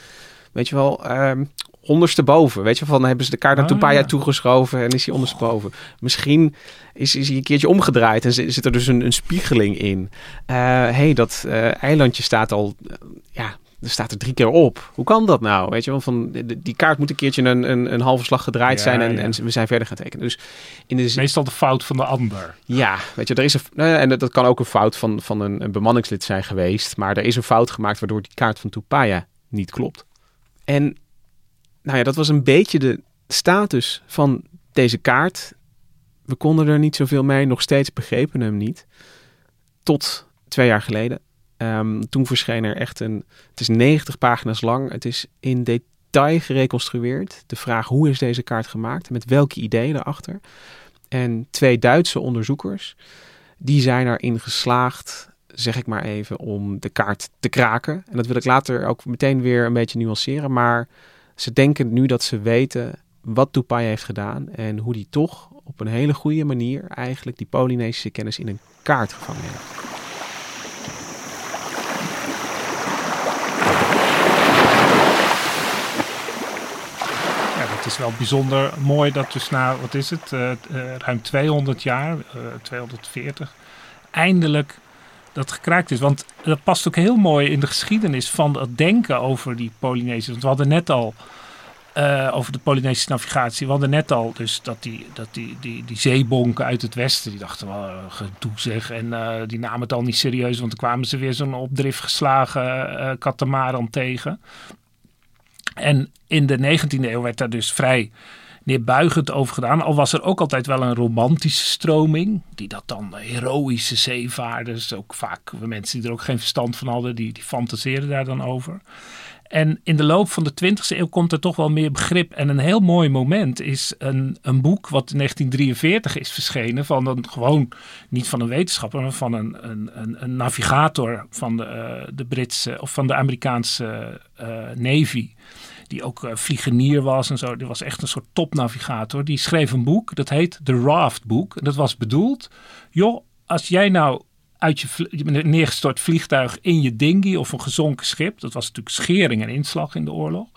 weet je wel, um, ondersteboven. Weet je, van hebben ze de kaart naar Ah, Tupaya ja. toegeschoven en is hij ondersteboven. Misschien is, is hij een keertje omgedraaid en zit, zit er dus een, een spiegeling in. Hé, hey, dat eh, eilandje staat al, eh, ja, er staat er drie keer op. Hoe kan dat nou? Weet je wel, van die kaart moet een keertje een, een, een halve slag gedraaid Ja, zijn en, ja. en we zijn verder gaan tekenen. Dus in de Meestal de fout van de ander. ja, weet je, er is een, nou en dat kan ook een fout van, van een, een bemanningslid zijn geweest. Maar er is een fout gemaakt waardoor die kaart van Tupaya niet klopt. En nou ja, dat was een beetje de status van deze kaart. We konden er niet zoveel mee, nog steeds begrepen hem niet. Tot twee jaar geleden. Ehm, toen verscheen er echt een. Het is 90 pagina's lang. Het is in detail gereconstrueerd. De vraag hoe is deze kaart gemaakt? Met welke ideeën erachter? En twee Duitse onderzoekers, die zijn erin geslaagd, zeg ik maar even, om de kaart te kraken. En dat wil ik later ook meteen weer een beetje nuanceren. Maar ze denken nu dat ze weten wat Tupai heeft gedaan en hoe die toch op een hele goede manier eigenlijk die Polynesische kennis in een kaart gevangen heeft. Dat is wel bijzonder mooi dat dus na, wat is het, eh, eh, ruim 200 jaar, eh, 240, eindelijk dat gekraakt is. Want dat past ook heel mooi in de geschiedenis van het denken over die Polynesiërs. Want we hadden net al eh, over de Polynesische navigatie. We hadden net al dus dat die, dat die, die, die zeebonken uit het westen, die dachten wel uh, gedoe zeg. En eh, die namen het al niet serieus, want dan kwamen ze weer zo'n op drift geslagen eh katamaran tegen. En in de 19e eeuw werd daar dus vrij neerbuigend over gedaan. Al was er ook altijd wel een romantische stroming. Die dat dan heroïsche zeevaarders, ook vaak mensen die er ook geen verstand van hadden, die, die daar dan over. En in de loop van de 20e eeuw komt er toch wel meer begrip. En een heel mooi moment is een, een boek wat in 1943 is verschenen. Van een gewoon, niet van een wetenschapper, maar van een, een, een, navigator van de, uh, de Britse of van de Amerikaanse uh, Navy. Die ook uh, vliegenier was en zo. Die was echt een soort topnavigator. Die schreef een boek, dat heet The Raft Book. En dat was bedoeld, joh, als jij nou uit je, neergestort vliegtuig in je dinghy of een gezonken schip. Dat was natuurlijk schering en inslag in de oorlog.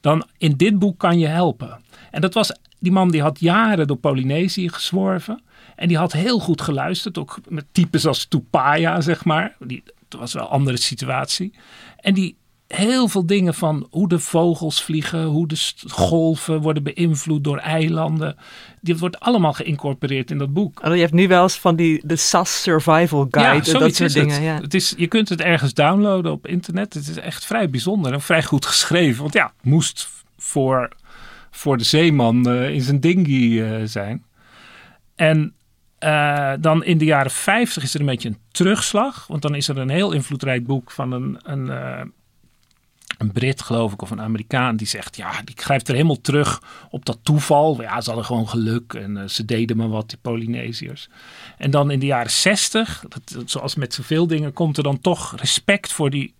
Dan in dit boek kan je helpen. En dat was, die man die had jaren door Polynesië gezworven. En die had heel goed geluisterd. Ook met types als Tupaya, zeg maar. Die, dat was wel een andere situatie. En die heel veel dingen van hoe de vogels vliegen, hoe de golven worden beïnvloed door eilanden. Dit wordt allemaal geïncorporeerd in dat boek. Oh, je hebt nu wel eens van die de SAS Survival Guide ja, en dat soort dingen. Het. Ja. Het is, je kunt het ergens downloaden op internet. Het is echt vrij bijzonder en vrij goed geschreven. Want ja, het moest voor, voor de zeeman uh, in zijn dinghy uh, zijn. En uh, dan in de jaren 50 is er een beetje een terugslag. Want dan is er een heel invloedrijk boek van een, een, een Brit, geloof ik, of een Amerikaan. Die zegt, ja, die grijpt er helemaal terug op dat toeval. Ja, ze hadden gewoon geluk en uh, ze deden maar wat, die Polynesiërs. En dan in de jaren 60, dat, zoals met zoveel dingen, komt er dan toch respect voor die,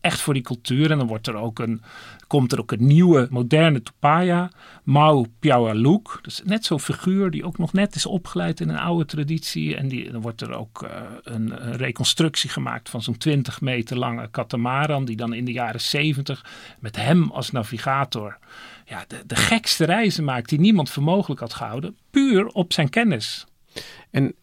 echt voor die cultuur. En dan wordt er ook een, komt er ook een nieuwe, moderne Tupaya, Mau Piaualuk. Dus net zo'n figuur die ook nog net is opgeleid in een oude traditie. En die, dan wordt er ook een, een, reconstructie gemaakt van zo'n 20 meter lange katamaran. Die dan in de jaren 70 met hem als navigator ja, de, de gekste reizen maakt die niemand voor mogelijk had gehouden. Puur op zijn kennis. En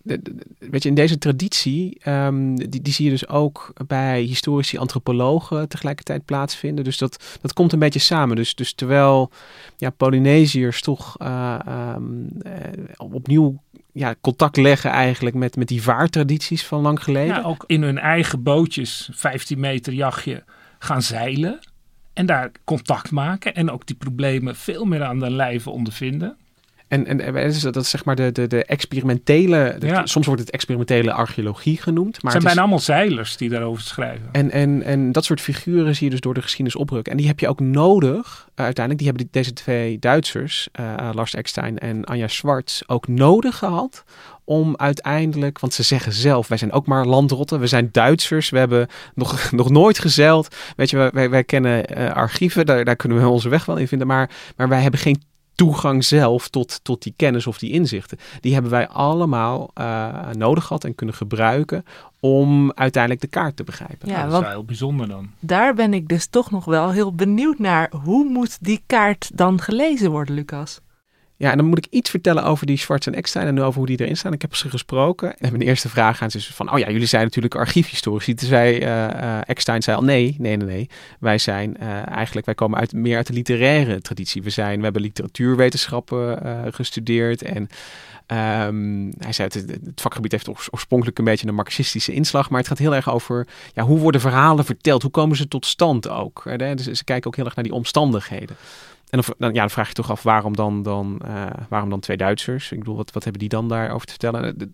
weet je, in deze traditie, um, die, die zie je dus ook bij historici, antropologen tegelijkertijd plaatsvinden. Dus dat, dat komt een beetje samen. Dus, dus terwijl ja, Polynesiërs toch uh, um, uh, opnieuw ja, contact leggen eigenlijk met, met die vaartradities van lang geleden. Ja, ook in hun eigen bootjes, 15 meter jachtje, gaan zeilen. En daar contact maken en ook die problemen veel meer aan de lijve ondervinden. En, en dat is, dat is zeg maar de, de, de experimentele, de, ja. soms wordt het experimentele archeologie genoemd. Maar het zijn het bijna is, allemaal zeilers die daarover schrijven. En, en, en dat soort figuren zie je dus door de geschiedenis oprukken. En die heb je ook nodig, uh, uiteindelijk, die hebben die, deze twee Duitsers, uh, Lars Eckstein en Anja Schwartz, ook nodig gehad om uiteindelijk, want ze zeggen zelf, wij zijn ook maar landrotten, we zijn Duitsers, we hebben nog, nog nooit gezeild. Weet je, wij, wij kennen uh, archieven, daar, daar kunnen we onze weg wel in vinden, maar, maar wij hebben geen toegang zelf tot, tot die kennis of die inzichten. Die hebben wij allemaal uh, nodig gehad en kunnen gebruiken om uiteindelijk de kaart te begrijpen. Ja, dat is wel heel bijzonder dan. Daar ben ik dus toch nog wel heel benieuwd naar. Hoe moet die kaart dan gelezen worden, Lucas? Ja, en dan moet ik iets vertellen over die Schwartz en Eckstein en over hoe die erin staan. Ik heb ze gesproken. En mijn eerste vraag aan ze is van, oh ja, jullie zijn natuurlijk archiefhistorici. Toen zei uh, Eckstein zei al, nee, nee, nee, nee. Wij zijn uh, eigenlijk, wij komen uit, meer uit de literaire traditie. We, zijn, we hebben literatuurwetenschappen gestudeerd en... Um, hij zei, het, het, vakgebied heeft oorspronkelijk een beetje een marxistische inslag, maar het gaat heel erg over ja, hoe worden verhalen verteld, hoe komen ze tot stand ook. Dus ze kijken ook heel erg naar die omstandigheden. En dan, ja, dan vraag je toch af waarom dan, dan, uh, waarom dan twee Duitsers? Ik bedoel, wat, wat hebben die dan daarover te vertellen?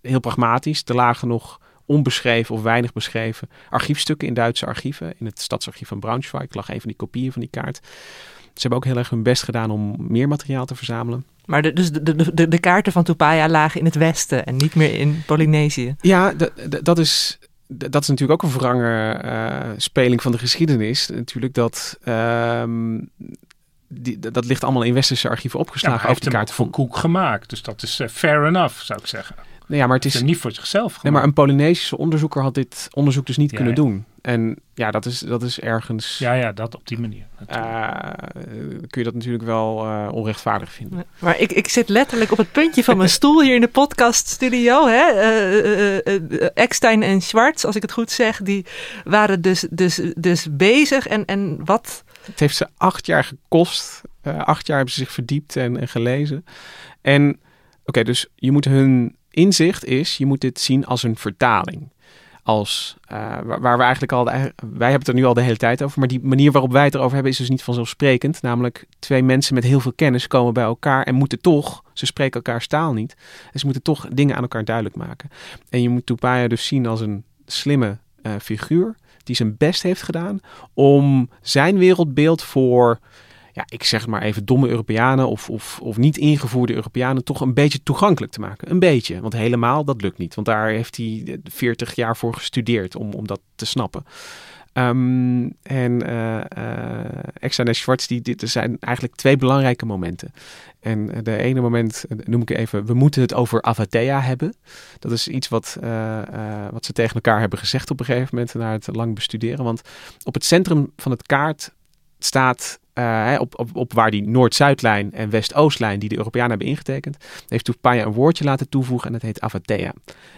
Heel pragmatisch, er lagen nog onbeschreven of weinig beschreven archiefstukken in Duitse archieven. In het stadsarchief van Braunschweig lag een van die kopieën van die kaart. Ze hebben ook heel erg hun best gedaan om meer materiaal te verzamelen. Maar de, dus de, de, de, kaarten van Tupaya lagen in het westen en niet meer in Polynesië. Ja, dat is dat is natuurlijk ook een verrangen uh, speling van de geschiedenis. Natuurlijk dat ehm, die, dat ligt allemaal in westerse archieven opgeslagen. Ja, over die kaart van Koek gemaakt, dus dat is uh, fair enough, zou ik zeggen. Nee, ja, maar het is, niet voor zichzelf. Nee, maar een Polynesische onderzoeker had dit onderzoek dus niet kunnen doen. En ja, dat is, dat is ergens. Ja, ja, dat op die manier. Uh, kun je dat natuurlijk wel uh, onrechtvaardig vinden. Maar ik, ik zit letterlijk op het puntje van mijn stoel hier in de podcaststudio. Hè? Uh, Eckstein en Schwartz, als ik het goed zeg, die waren dus, dus, dus bezig. En, en wat. Het heeft ze acht jaar gekost. acht jaar hebben ze zich verdiept en, en gelezen. En oké, dus je moet hun inzicht is, je moet dit zien als een vertaling. Als, uh, waar, we eigenlijk al, wij hebben het er nu al de hele tijd over, maar die manier waarop wij het erover hebben is dus niet vanzelfsprekend. Namelijk twee mensen met heel veel kennis komen bij elkaar en moeten toch, ze spreken elkaar taal niet, en ze moeten toch dingen aan elkaar duidelijk maken. En je moet Tupaya dus zien als een slimme uh, figuur die zijn best heeft gedaan om zijn wereldbeeld voor ja, ik zeg maar even domme Europeanen of, of, of niet ingevoerde Europeanen toch een beetje toegankelijk te maken. Een beetje, want helemaal dat lukt niet. Want daar heeft hij 40 jaar voor gestudeerd om, om dat te snappen. Um, en uh, Exxon en Schwartz, die, dit zijn eigenlijk twee belangrijke momenten. En de ene moment noem ik even, we moeten het over Avatea hebben. Dat is iets wat, wat ze tegen elkaar hebben gezegd op een gegeven moment na het lang bestuderen. Want op het centrum van het kaart staat uh, op, op, op waar die Noord-Zuidlijn en West-Oostlijn, die de Europeanen hebben ingetekend, heeft Tupaya een woordje laten toevoegen en dat heet Avatea.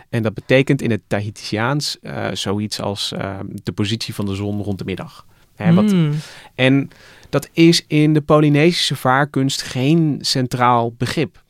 En dat betekent in het Tahitiaans uh, zoiets als uh, de positie van de zon rond de middag. Hè, wat, mm. En dat is in de Polynesische vaarkunst geen centraal begrip.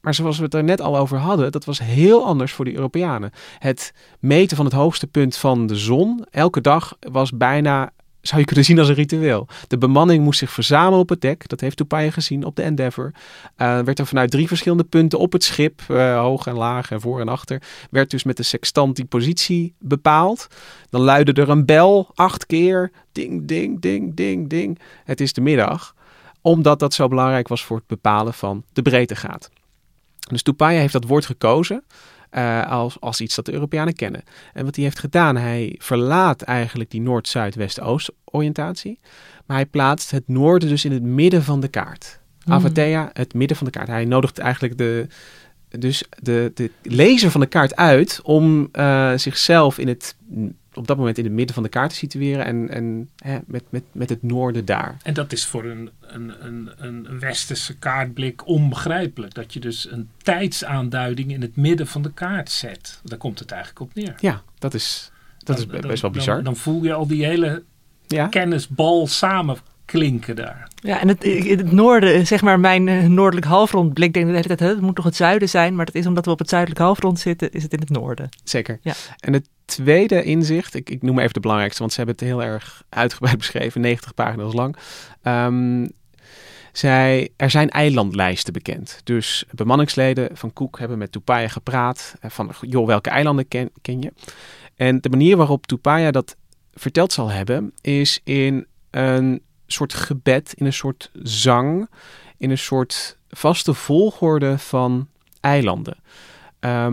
Maar zoals we het er net al over hadden, dat was heel anders voor de Europeanen. Het meten van het hoogste punt van de zon elke dag was bijna zou je kunnen zien als een ritueel. De bemanning moest zich verzamelen op het dek. Dat heeft Tupaya gezien op de Endeavour. Uh, werd er vanuit drie verschillende punten op het schip, uh, hoog en laag en voor en achter, werd dus met de sextant die positie bepaald. Dan luidde er een bel acht keer. Ding, ding, ding, ding, ding. Het is de middag. Omdat dat zo belangrijk was voor het bepalen van de breedtegraad. Dus Tupaya heeft dat woord gekozen. Uh, als, als iets dat de Europeanen kennen. En wat hij heeft gedaan, hij verlaat eigenlijk die Noord-Zuid-West-Oost oriëntatie. Maar hij plaatst het noorden dus in het midden van de kaart. Mm. Avatea, het midden van de kaart. Hij nodigt eigenlijk de, dus de, de lezer van de kaart uit om uh, zichzelf in het op dat moment in het midden van de kaart te situeren en, en hè, met, met, met het noorden daar. En dat is voor een, een, een, een westerse kaartblik onbegrijpelijk. Dat je dus een tijdsaanduiding in het midden van de kaart zet. Daar komt het eigenlijk op neer. Ja, dat is, dat is best wel bizar. Dan, dan, voel je al die hele ja? kennisbal samen klinken daar. Ja, en het, in het noorden, zeg maar, mijn uh, noordelijk halfrond blik, denk de hele tijd, het moet toch het zuiden zijn, maar dat is omdat we op het zuidelijk halfrond zitten, is het in het noorden. Zeker. Ja. En het tweede inzicht, ik, ik noem even de belangrijkste, want ze hebben het heel erg uitgebreid beschreven, 90 pagina's lang. Um, zij, er zijn eilandlijsten bekend. Dus bemanningsleden van Cook hebben met Tupaya gepraat. Eh, van, joh, welke eilanden ken, ken je? En de manier waarop Tupaya dat verteld zal hebben, is in een soort gebed, in een soort zang, in een soort vaste volgorde van eilanden. Hè,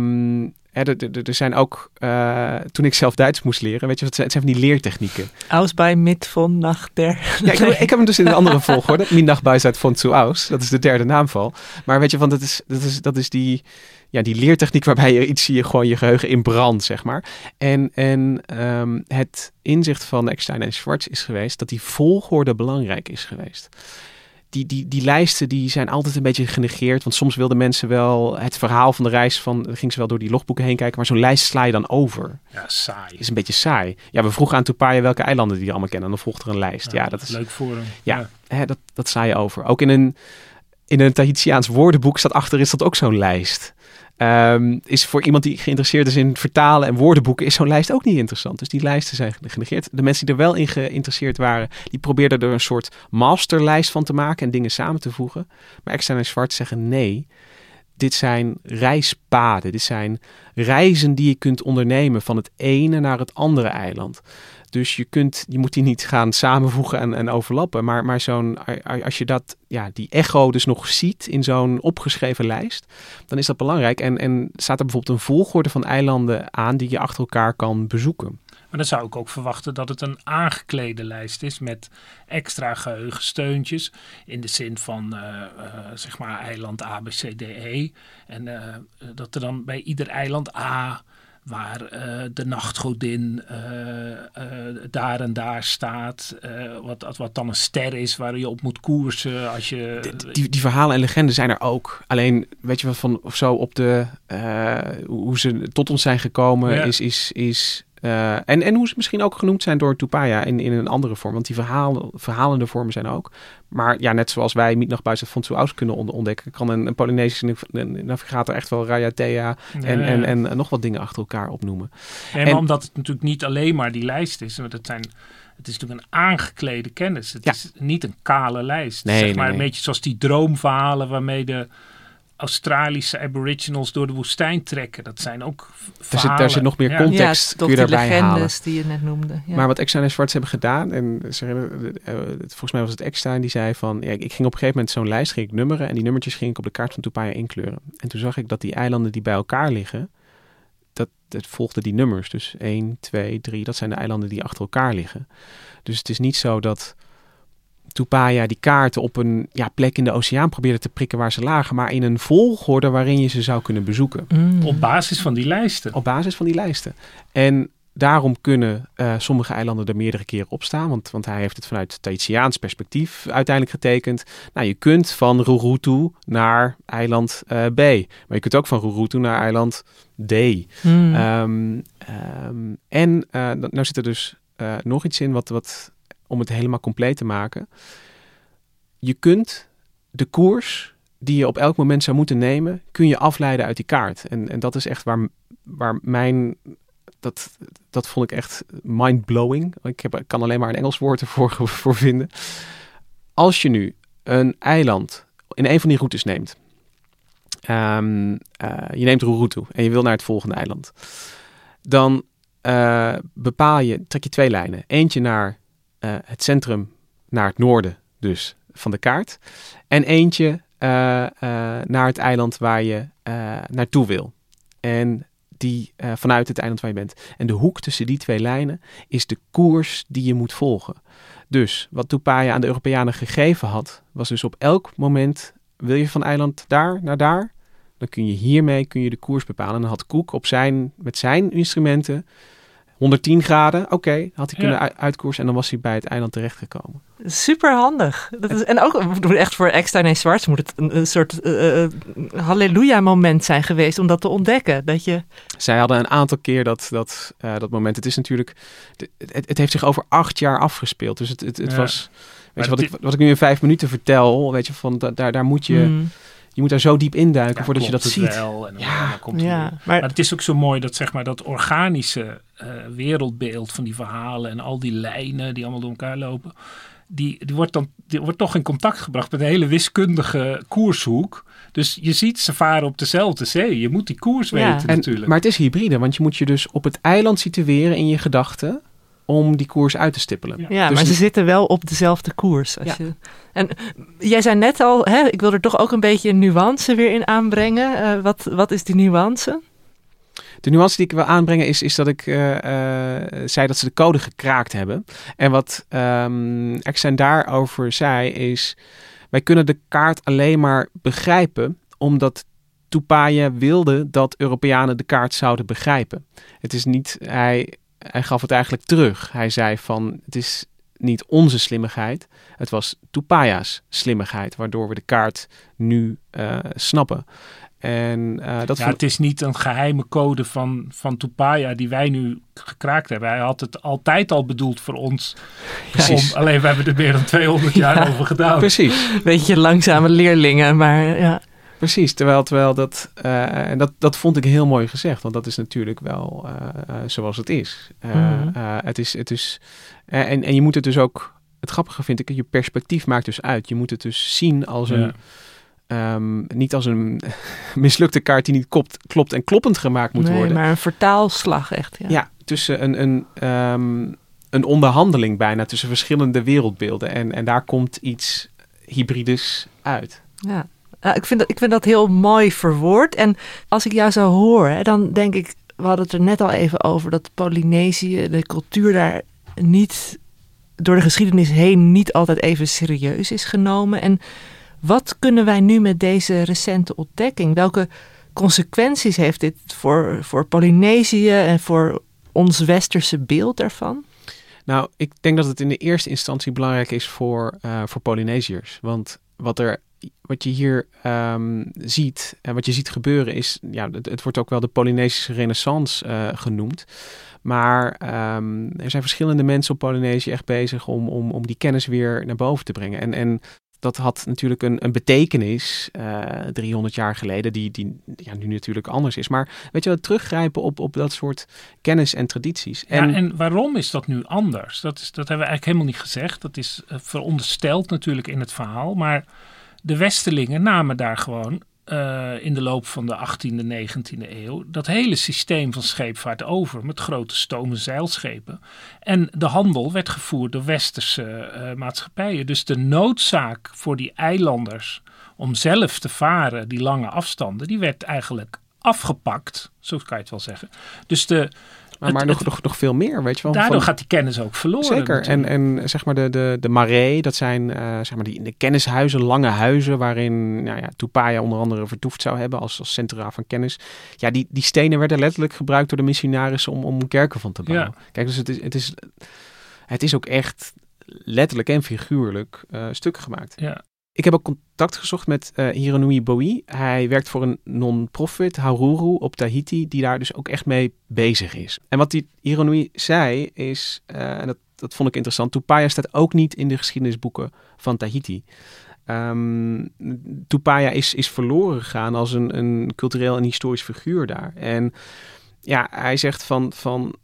er- er er zijn ook, eh, toen ik zelf Duits moest leren, weet je, wat het zijn van die leertechnieken. Aus bij mit von nach der. Ja, ik, heb, ik heb hem dus in een andere volgorde. Mindag Buis von zu aus. Dat is de derde naamval. Maar weet je, want dat is, dat is, dat is die, ja, die leertechniek waarbij je iets je gewoon je geheugen in brandt, zeg maar. En, en ehm, het inzicht van Eckstein en Schwartz is geweest dat die volgorde belangrijk is geweest. Die, die, die lijsten die zijn altijd een beetje genegeerd. Want soms wilden mensen wel het verhaal van de reis van... ging ze wel door die logboeken heen kijken. Maar zo'n lijst sla je dan over. Ja, saai. is een beetje saai. Ja, we vroegen aan Tupaya welke eilanden die je allemaal kennen. En dan volgt er een lijst. Ja, dat is leuk voor hem. Ja. hè, dat, dat sla je over. Ook in een, in een Tahitiaans woordenboek staat achter is dat ook zo'n lijst. Ehm, is voor iemand die geïnteresseerd is in vertalen en woordenboeken, is zo'n lijst ook niet interessant. Dus die lijsten zijn genegeerd. De mensen die er wel in geïnteresseerd waren, die probeerden er een soort masterlijst van te maken en dingen samen te voegen. Maar Eckstein en Zwart zeggen nee. Dit zijn reispaden. Dit zijn reizen die je kunt ondernemen van het ene naar het andere eiland. Dus je, kunt, je moet die niet gaan samenvoegen en, en overlappen. Maar, maar zo'n, als je dat, ja, die echo dus nog ziet in zo'n opgeschreven lijst, dan is dat belangrijk. En, en staat er bijvoorbeeld een volgorde van eilanden aan die je achter elkaar kan bezoeken. Maar dan zou ik ook verwachten dat het een aangeklede lijst is met extra geheugensteuntjes. In de zin van eh, eh, zeg maar eiland A, B, C, D, E. En eh, dat er dan bij ieder eiland A waar eh, de nachtgodin eh, eh, daar en daar staat. wat, wat dan een ster is waar je op moet koersen als je... Die, die, die verhalen en legenden zijn er ook. Alleen, weet je wat van of zo op de hoe ze tot ons zijn gekomen Ja. is. is, is eh, en, en hoe ze misschien ook genoemd zijn door Tupaya in, in een andere vorm. Want die verhalen, verhalende vormen zijn ook. Maar ja, net zoals wij niet nog buiten van Aus kunnen on- ontdekken, kan een, een Polynesische nav- navigator echt wel Rayatea en, Ja. en, en nog wat dingen achter elkaar opnoemen. En- omdat het natuurlijk niet alleen maar die lijst is. Want het, zijn, het is natuurlijk een aangeklede kennis. Het Ja. is niet een kale lijst. Nee, zeg nee, maar nee. een beetje zoals die droomverhalen waarmee de Australische aboriginals door de woestijn trekken. Dat zijn ook v- Daar zit, verhalen. daar zit nog meer context ja, kun je die daarbij halen. legendes die je net noemde. Ja. Maar wat Eckstein en Schwartz hebben gedaan, en ze hebben, eh, volgens mij was het Eckstein die zei van, ja, ik ging op een gegeven moment zo'n lijst ging ik nummeren en die nummertjes ging ik op de kaart van Tupaya inkleuren. En toen zag ik dat die eilanden die bij elkaar liggen, dat het volgde die nummers. Dus 1, 2, 3, dat zijn de eilanden die achter elkaar liggen. Dus het is niet zo dat Tupaya die kaarten op een ja, plek in de oceaan probeerde te prikken waar ze lagen, maar in een volgorde waarin je ze zou kunnen bezoeken. Mm. Op basis van die lijsten. Op basis van die lijsten. En daarom kunnen eh, sommige eilanden er meerdere keren op staan. Want, want hij heeft het vanuit Tahitiaans perspectief uiteindelijk getekend. Nou, je kunt van Rurutu naar eiland eh, B. Maar je kunt ook van Rurutu naar eiland D. Mm. Ehm, ehm, en eh, dan- nou zit er dus eh, nog iets in wat, wat, om het helemaal compleet te maken. Je kunt de koers die je op elk moment zou moeten nemen, kun je afleiden uit die kaart. En, en dat is echt waar, waar mijn... Dat, dat vond ik echt mind-blowing. Ik, heb, kan alleen maar een Engels woord ervoor voor vinden. Als je nu een eiland in een van die routes neemt. Ehm, eh, je neemt Rurutu en je wil naar het volgende eiland. Dan eh, bepaal je, trek je twee lijnen. Eentje naar eh, het centrum, naar het noorden dus, van de kaart. En eentje eh, eh, naar het eiland waar je naartoe wil. En die vanuit het eiland waar je bent. En de hoek tussen die twee lijnen is de koers die je moet volgen. Dus wat Tupaya aan de Europeanen gegeven had, was dus op elk moment, wil je van eiland daar naar daar, dan kun je hiermee kun je de koers bepalen. En dan had Cook op zijn, met zijn instrumenten 110 graden, oké, had hij Ja. kunnen uitkoersen en dan was hij bij het eiland terechtgekomen. Super handig. Dat is, en ook echt voor Eckstein en Schwartz moet het een, een soort eh, eh, halleluja moment zijn geweest om dat te ontdekken. Dat je, Zij hadden een aantal keer dat, dat, eh, dat moment. Het is natuurlijk, het, het heeft zich over acht jaar afgespeeld. Dus het, het, het Ja. was, weet Maar je, wat, ik, wat ik nu in vijf minuten vertel, weet je, van da- daar, daar moet je, Mm, je moet daar zo diep induiken Ja, voordat je dat ziet. wel. En dan, Ja, dan komt ja, Maar maar het is ook zo mooi dat zeg maar dat organische eh, wereldbeeld van die verhalen en al die lijnen die allemaal door elkaar lopen, die, die, wordt dan, die wordt toch in contact gebracht met een hele wiskundige koershoek. Dus je ziet ze varen op dezelfde zee. Je moet die koers Ja. weten En, natuurlijk. maar het is hybride, want je moet je dus op het eiland situeren in je gedachten om die koers uit te stippelen. Ja. Ja, Dus maar ze zitten wel op dezelfde koers. Als Ja. je, en jij zei net al, hè, ik wil er toch ook een beetje een nuance weer in aanbrengen. Eh, wat, wat is die nuance? De nuance die ik wil aanbrengen is, is dat ik uh, uh, zei dat ze de code gekraakt hebben. En wat um, Exxon daarover zei is... wij kunnen de kaart alleen maar begrijpen... omdat Tupaya wilde dat Europeanen de kaart zouden begrijpen. Het is niet... Hij, hij gaf het eigenlijk terug. Hij zei van... het is niet onze slimmigheid. Het was Tupaya's slimmigheid, waardoor we de kaart nu uh, snappen. En, uh, dat ja, het is niet een geheime code van, van Tupaya die wij nu gekraakt hebben. Hij had het altijd al bedoeld voor ons. Precies. Om, alleen we hebben er meer dan 200 jaar over gedaan. Precies. Beetje langzame leerlingen, maar ja. Precies, terwijl, terwijl dat, uh, en dat, dat vond ik heel mooi gezegd, want dat is natuurlijk wel uh, zoals het is. Mm. het is, het is en, en je moet het dus ook, het grappige vind ik, je perspectief maakt dus uit. Je moet het dus zien als een, ja. um, niet als een mislukte kaart die niet klopt, klopt en kloppend gemaakt moet nee, worden. maar een vertaalslag echt. Ja, ja tussen een, een, um, een onderhandeling bijna tussen verschillende wereldbeelden. En, en daar komt iets hybrides uit. Ja. Uh, ik, vind dat, ik vind dat heel mooi verwoord. En als ik jou zo hoor, dan denk ik, we hadden het er net al even over, dat Polynesië, de cultuur daar niet door de geschiedenis heen niet altijd even serieus is genomen. En wat kunnen wij nu met deze recente ontdekking? Welke consequenties heeft dit voor, voor Polynesië en voor ons westerse beeld daarvan? Nou, ik denk dat het in de eerste instantie belangrijk is voor, uh, voor Polynesiërs. Want wat er wat je hier um, ziet en wat je ziet gebeuren is, ja, het, het wordt ook wel de Polynesische renaissance uh, genoemd. Maar um, er zijn verschillende mensen op Polynesië echt bezig om, om, om die kennis weer naar boven te brengen. En, en dat had natuurlijk een, een betekenis uh, 300 jaar geleden, die, die ja, nu natuurlijk anders is. Maar weet je wel, teruggrijpen op, op dat soort kennis en tradities. En, ja, en waarom is dat nu anders? Dat, is, dat hebben we eigenlijk helemaal niet gezegd. Dat is uh, verondersteld natuurlijk in het verhaal. Maar de Westelingen namen daar gewoon uh, in de loop van de 18e, 19e eeuw dat hele systeem van scheepvaart over met grote stomen zeilschepen. En de handel werd gevoerd door westerse uh, maatschappijen. Dus de noodzaak voor die eilanders om zelf te varen, die lange afstanden, die werd eigenlijk afgepakt, zo kan je het wel zeggen. Dus de, maar, maar nog, nog, nog veel meer, weet je wel. Daardoor van, gaat die kennis ook verloren. Zeker. En, en zeg maar de, de, de maré, dat zijn uh, zeg maar die de kennishuizen, lange huizen, waarin nou ja, Tupaya onder andere vertoefd zou hebben als, als centra van kennis. Ja, die, die stenen werden letterlijk gebruikt door de missionarissen om, om kerken van te bouwen. Ja. Kijk, dus het is, het, is, het is ook echt letterlijk en figuurlijk uh, stukken gemaakt. Ja. Ik heb ook contact gezocht met uh, Hiranui Bowie. Hij werkt voor een non-profit, Haururu, op Tahiti, die daar dus ook echt mee bezig is. En wat die zei is, uh, en dat, dat vond ik interessant, Tupaya staat ook niet in de geschiedenisboeken van Tahiti. Um, is, is verloren gegaan als een, een cultureel en historisch figuur daar. En ja, hij zegt van, van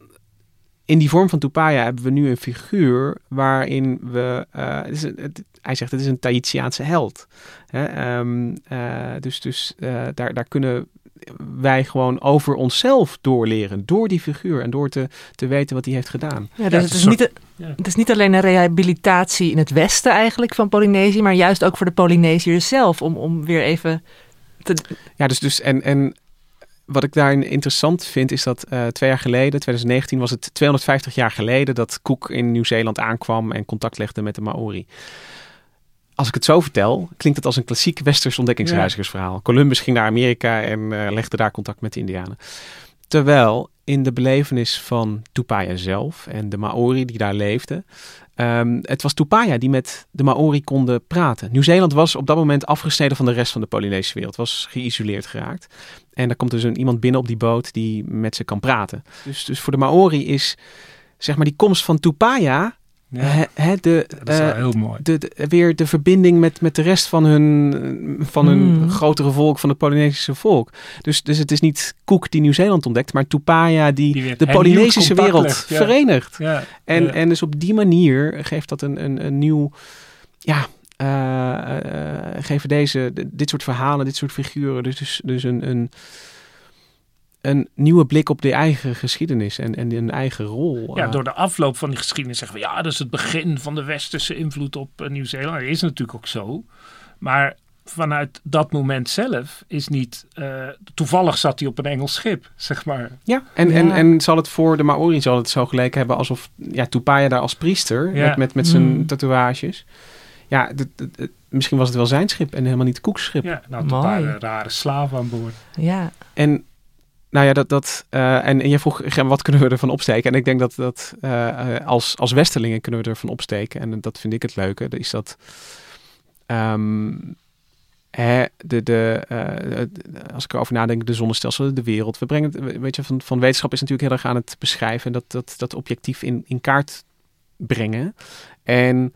in die vorm van Tupaya hebben we nu een figuur waarin we. Uh, het is het, hij zegt het is een Tahitiaanse held. Hè? Um, uh, dus dus uh, daar, daar kunnen wij gewoon over onszelf doorleren. Door die figuur en door te, te weten wat hij heeft gedaan. Ja, dus ja, het, is niet, ja. het is niet alleen een rehabilitatie in het westen eigenlijk van Polynesië, maar juist ook voor de Polynesiërs zelf. Om, om weer even te... Ja, dus, dus en, en wat ik daarin interessant vind, is dat uh, twee jaar geleden, 2019, was het 250 jaar geleden dat Cook in Nieuw-Zeeland aankwam en contact legde met de Maori. Als ik het zo vertel, klinkt het als een klassiek westers ontdekkingsreizigersverhaal. Ja. Columbus ging naar Amerika en uh, legde daar contact met de Indianen. Terwijl in de belevenis van Tupaya zelf en de Maori die daar leefden, um, het was Tupaya die met de Maori konden praten. Nieuw-Zeeland was op dat moment afgesneden van de rest van de Polynesische wereld, was geïsoleerd geraakt. En daar komt dus een, iemand binnen op die boot die met ze kan praten. Dus, dus voor de Maori is zeg maar die komst van Tupaya Ja, He, de, dat is wel uh, heel mooi. de, de- weer de verbinding met, met de rest van hun, van hun Mm. grotere volk, van het Polynesische volk. Dus, dus het is niet Cook die Nieuw-Zeeland ontdekt, maar Tupaya die, Die weer de Polynesische wereld legt, ja. verenigt. Ja, En, ja. en dus op die manier geeft dat een, een, een nieuw, ja, eh, eh, geven deze, de- dit soort verhalen, dit soort figuren, dus, dus, dus een, een, een nieuwe blik op de eigen geschiedenis en, en een eigen rol. Ja, eh. door de afloop van die geschiedenis zeggen we ja, dat is het begin van de westerse invloed op eh, Nieuw-Zeeland. Dat is natuurlijk ook zo. Maar vanuit dat moment zelf is niet... eh, toevallig zat hij op een Engels schip, zeg maar. Ja, en, En, Ja. en zal het voor de Maori zal het zo geleken hebben alsof ja, Tupaya daar als priester Ja. met, met, met zijn Hmm. tatoeages. Ja, d- d- d- misschien was het wel zijn schip en helemaal niet Koeks schip. Ja, nou, een paar rare slaven aan boord. Ja, En nou ja, dat, dat, eh, en, je vroeg, wat kunnen we ervan opsteken? En ik denk dat, dat eh, eh, als, als Westerlingen kunnen we ervan opsteken. En dat vind ik het leuke. Is dat ehm, hè, de, de, als ik erover nadenk, de zonnestelsel, de wereld. We brengen het, weet je, van, van wetenschap is natuurlijk heel erg aan het beschrijven. En dat, dat, dat objectief in, in kaart brengen. En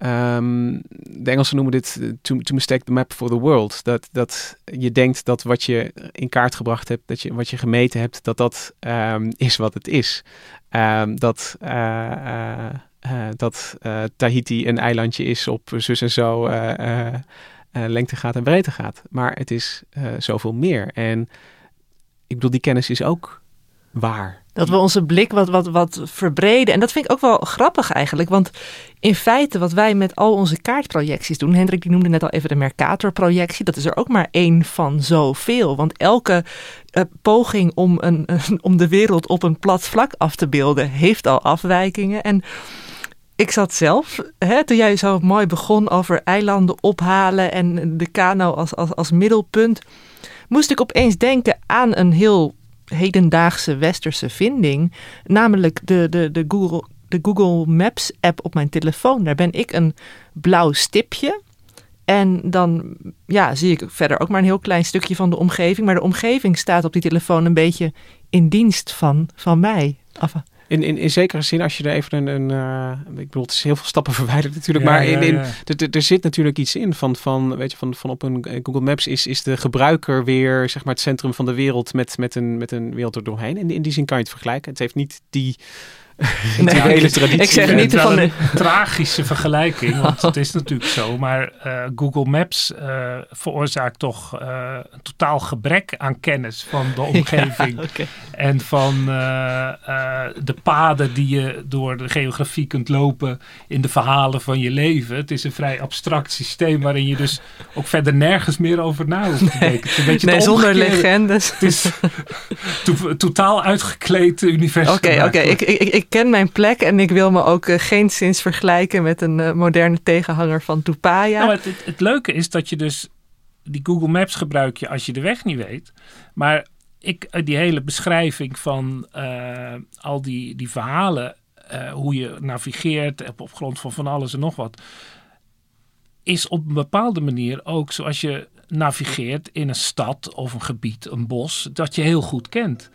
ehm, de Engelsen noemen dit eh, to, mistake the map for the world. Dat, dat je denkt dat wat je in kaart gebracht hebt, dat je, wat je gemeten hebt, dat dat ehm, is wat het is. Ehm, dat eh, eh, dat Tahiti een eilandje is op zus en zo lengte gaat en breedte gaat. Maar het is zoveel meer. En ik bedoel, die kennis is ook waar. Dat we onze blik wat, wat, wat verbreden. En dat vind ik ook wel grappig eigenlijk. Want in feite wat wij met al onze kaartprojecties doen. Hendrik die noemde net al even de Mercator-projectie. Dat is er ook maar één van zoveel. Want elke eh, poging om, een, om de wereld op een plat vlak af te beelden... heeft al afwijkingen. En ik zat zelf, hè, toen jij zo mooi begon over eilanden ophalen... en de kano als, als, als middelpunt... moest ik opeens denken aan een heel hedendaagse westerse vinding, namelijk de, de, de, Google, de Google Maps app op mijn telefoon. Daar ben ik een blauw stipje. En dan ja, zie ik verder ook maar een heel klein stukje van de omgeving. Maar de omgeving staat op die telefoon een beetje in dienst van, van mij. In, in, in zekere zin, als je er even een... een eh, ik bedoel, het is heel veel stappen verwijderd natuurlijk. Ja, maar in, in, er zit natuurlijk iets in van, van, weet je, van, van op een eh, Google Maps is, is de gebruiker weer zeg maar, het centrum van de wereld met, met, een, met een wereld er doorheen. En in die zin kan je het vergelijken. Het heeft niet die Nee, hele ik- traditie. ik zeg niet van een tragische vergelijking, want het is natuurlijk zo. Maar eh, Google Maps eh, veroorzaakt toch eh, een totaal gebrek aan kennis van de omgeving. Ja. En van de paden die je door de geografie kunt lopen in de verhalen van je leven. Het is een vrij abstract systeem waarin je dus ook verder nergens meer over na hoeft te denken. Is een beetje Nee, zonder legendes. Het is to- totaal uitgekleed universum. Oké, oké. Ik, ik, ik ken mijn plek en ik wil me ook uh, geenszins vergelijken met een uh, moderne tegenhanger van Tupaya. Nou, het, het, leuke is dat je dus die Google Maps gebruik je als je de weg niet weet. Maar ik, die hele beschrijving van al die, die verhalen, hoe je navigeert op, op grond van van alles en nog wat, is op een bepaalde manier ook zoals je navigeert in een stad of een gebied, een bos, dat je heel goed kent.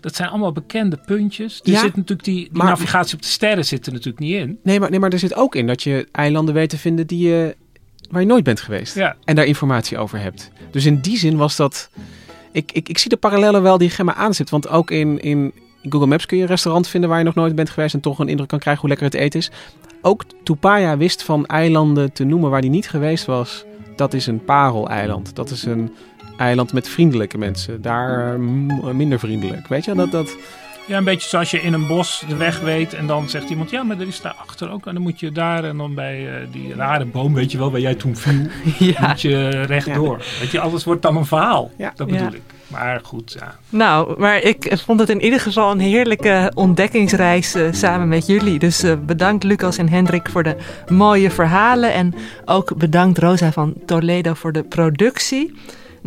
Dat zijn allemaal bekende puntjes. Er Ja, zit natuurlijk die, die maar- navigatie op de sterren zit er natuurlijk niet in. Nee maar, nee, maar er zit ook in dat je eilanden weet te vinden die je, waar je nooit bent geweest. Ja. En daar informatie over hebt. Dus in die zin was dat... Ik, ik, ik zie de parallellen wel die Gemma aanzet. Want ook in, in Google Maps kun je een restaurant vinden waar je nog nooit bent geweest... en toch een indruk kan krijgen hoe lekker het eten is. Ook Tupaya wist van eilanden te noemen waar hij niet geweest was. Dat is een pareleiland. Dat is een eiland met vriendelijke mensen. Daar eh, minder vriendelijk. Weet je, dat... dat Ja, een beetje zoals je in een bos de weg weet en dan zegt iemand, ja, maar er is daar achter ook. En dan moet je daar en dan bij eh, die rare boom, weet je wel, waar jij toen viel, ja. moet je rechtdoor. Weet je, alles wordt dan een verhaal. Ja. Dat Ja. bedoel ik. Maar goed, ja. Nou, maar ik vond het in ieder geval een heerlijke ontdekkingsreis eh, samen met jullie. Dus bedankt Lucas en Hendrik voor de mooie verhalen. En ook bedankt Rosa van Toledo voor de productie.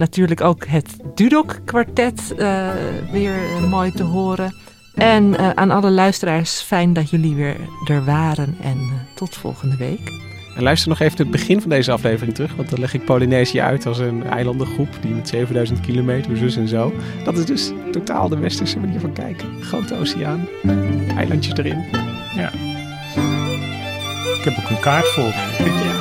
Natuurlijk ook het Dudok kwartet eh, weer mooi te horen. En eh, aan alle luisteraars, fijn dat jullie weer er waren. En eh, tot volgende week. En luister nog even het begin van deze aflevering terug. Want dan leg ik Polynesië uit als een eilandengroep. Die met 7000 kilometer, zus en zo. Dat is dus totaal de westerse manier van kijken. Grote oceaan. Eilandjes erin. Ik heb ook een kaart vol. Ja.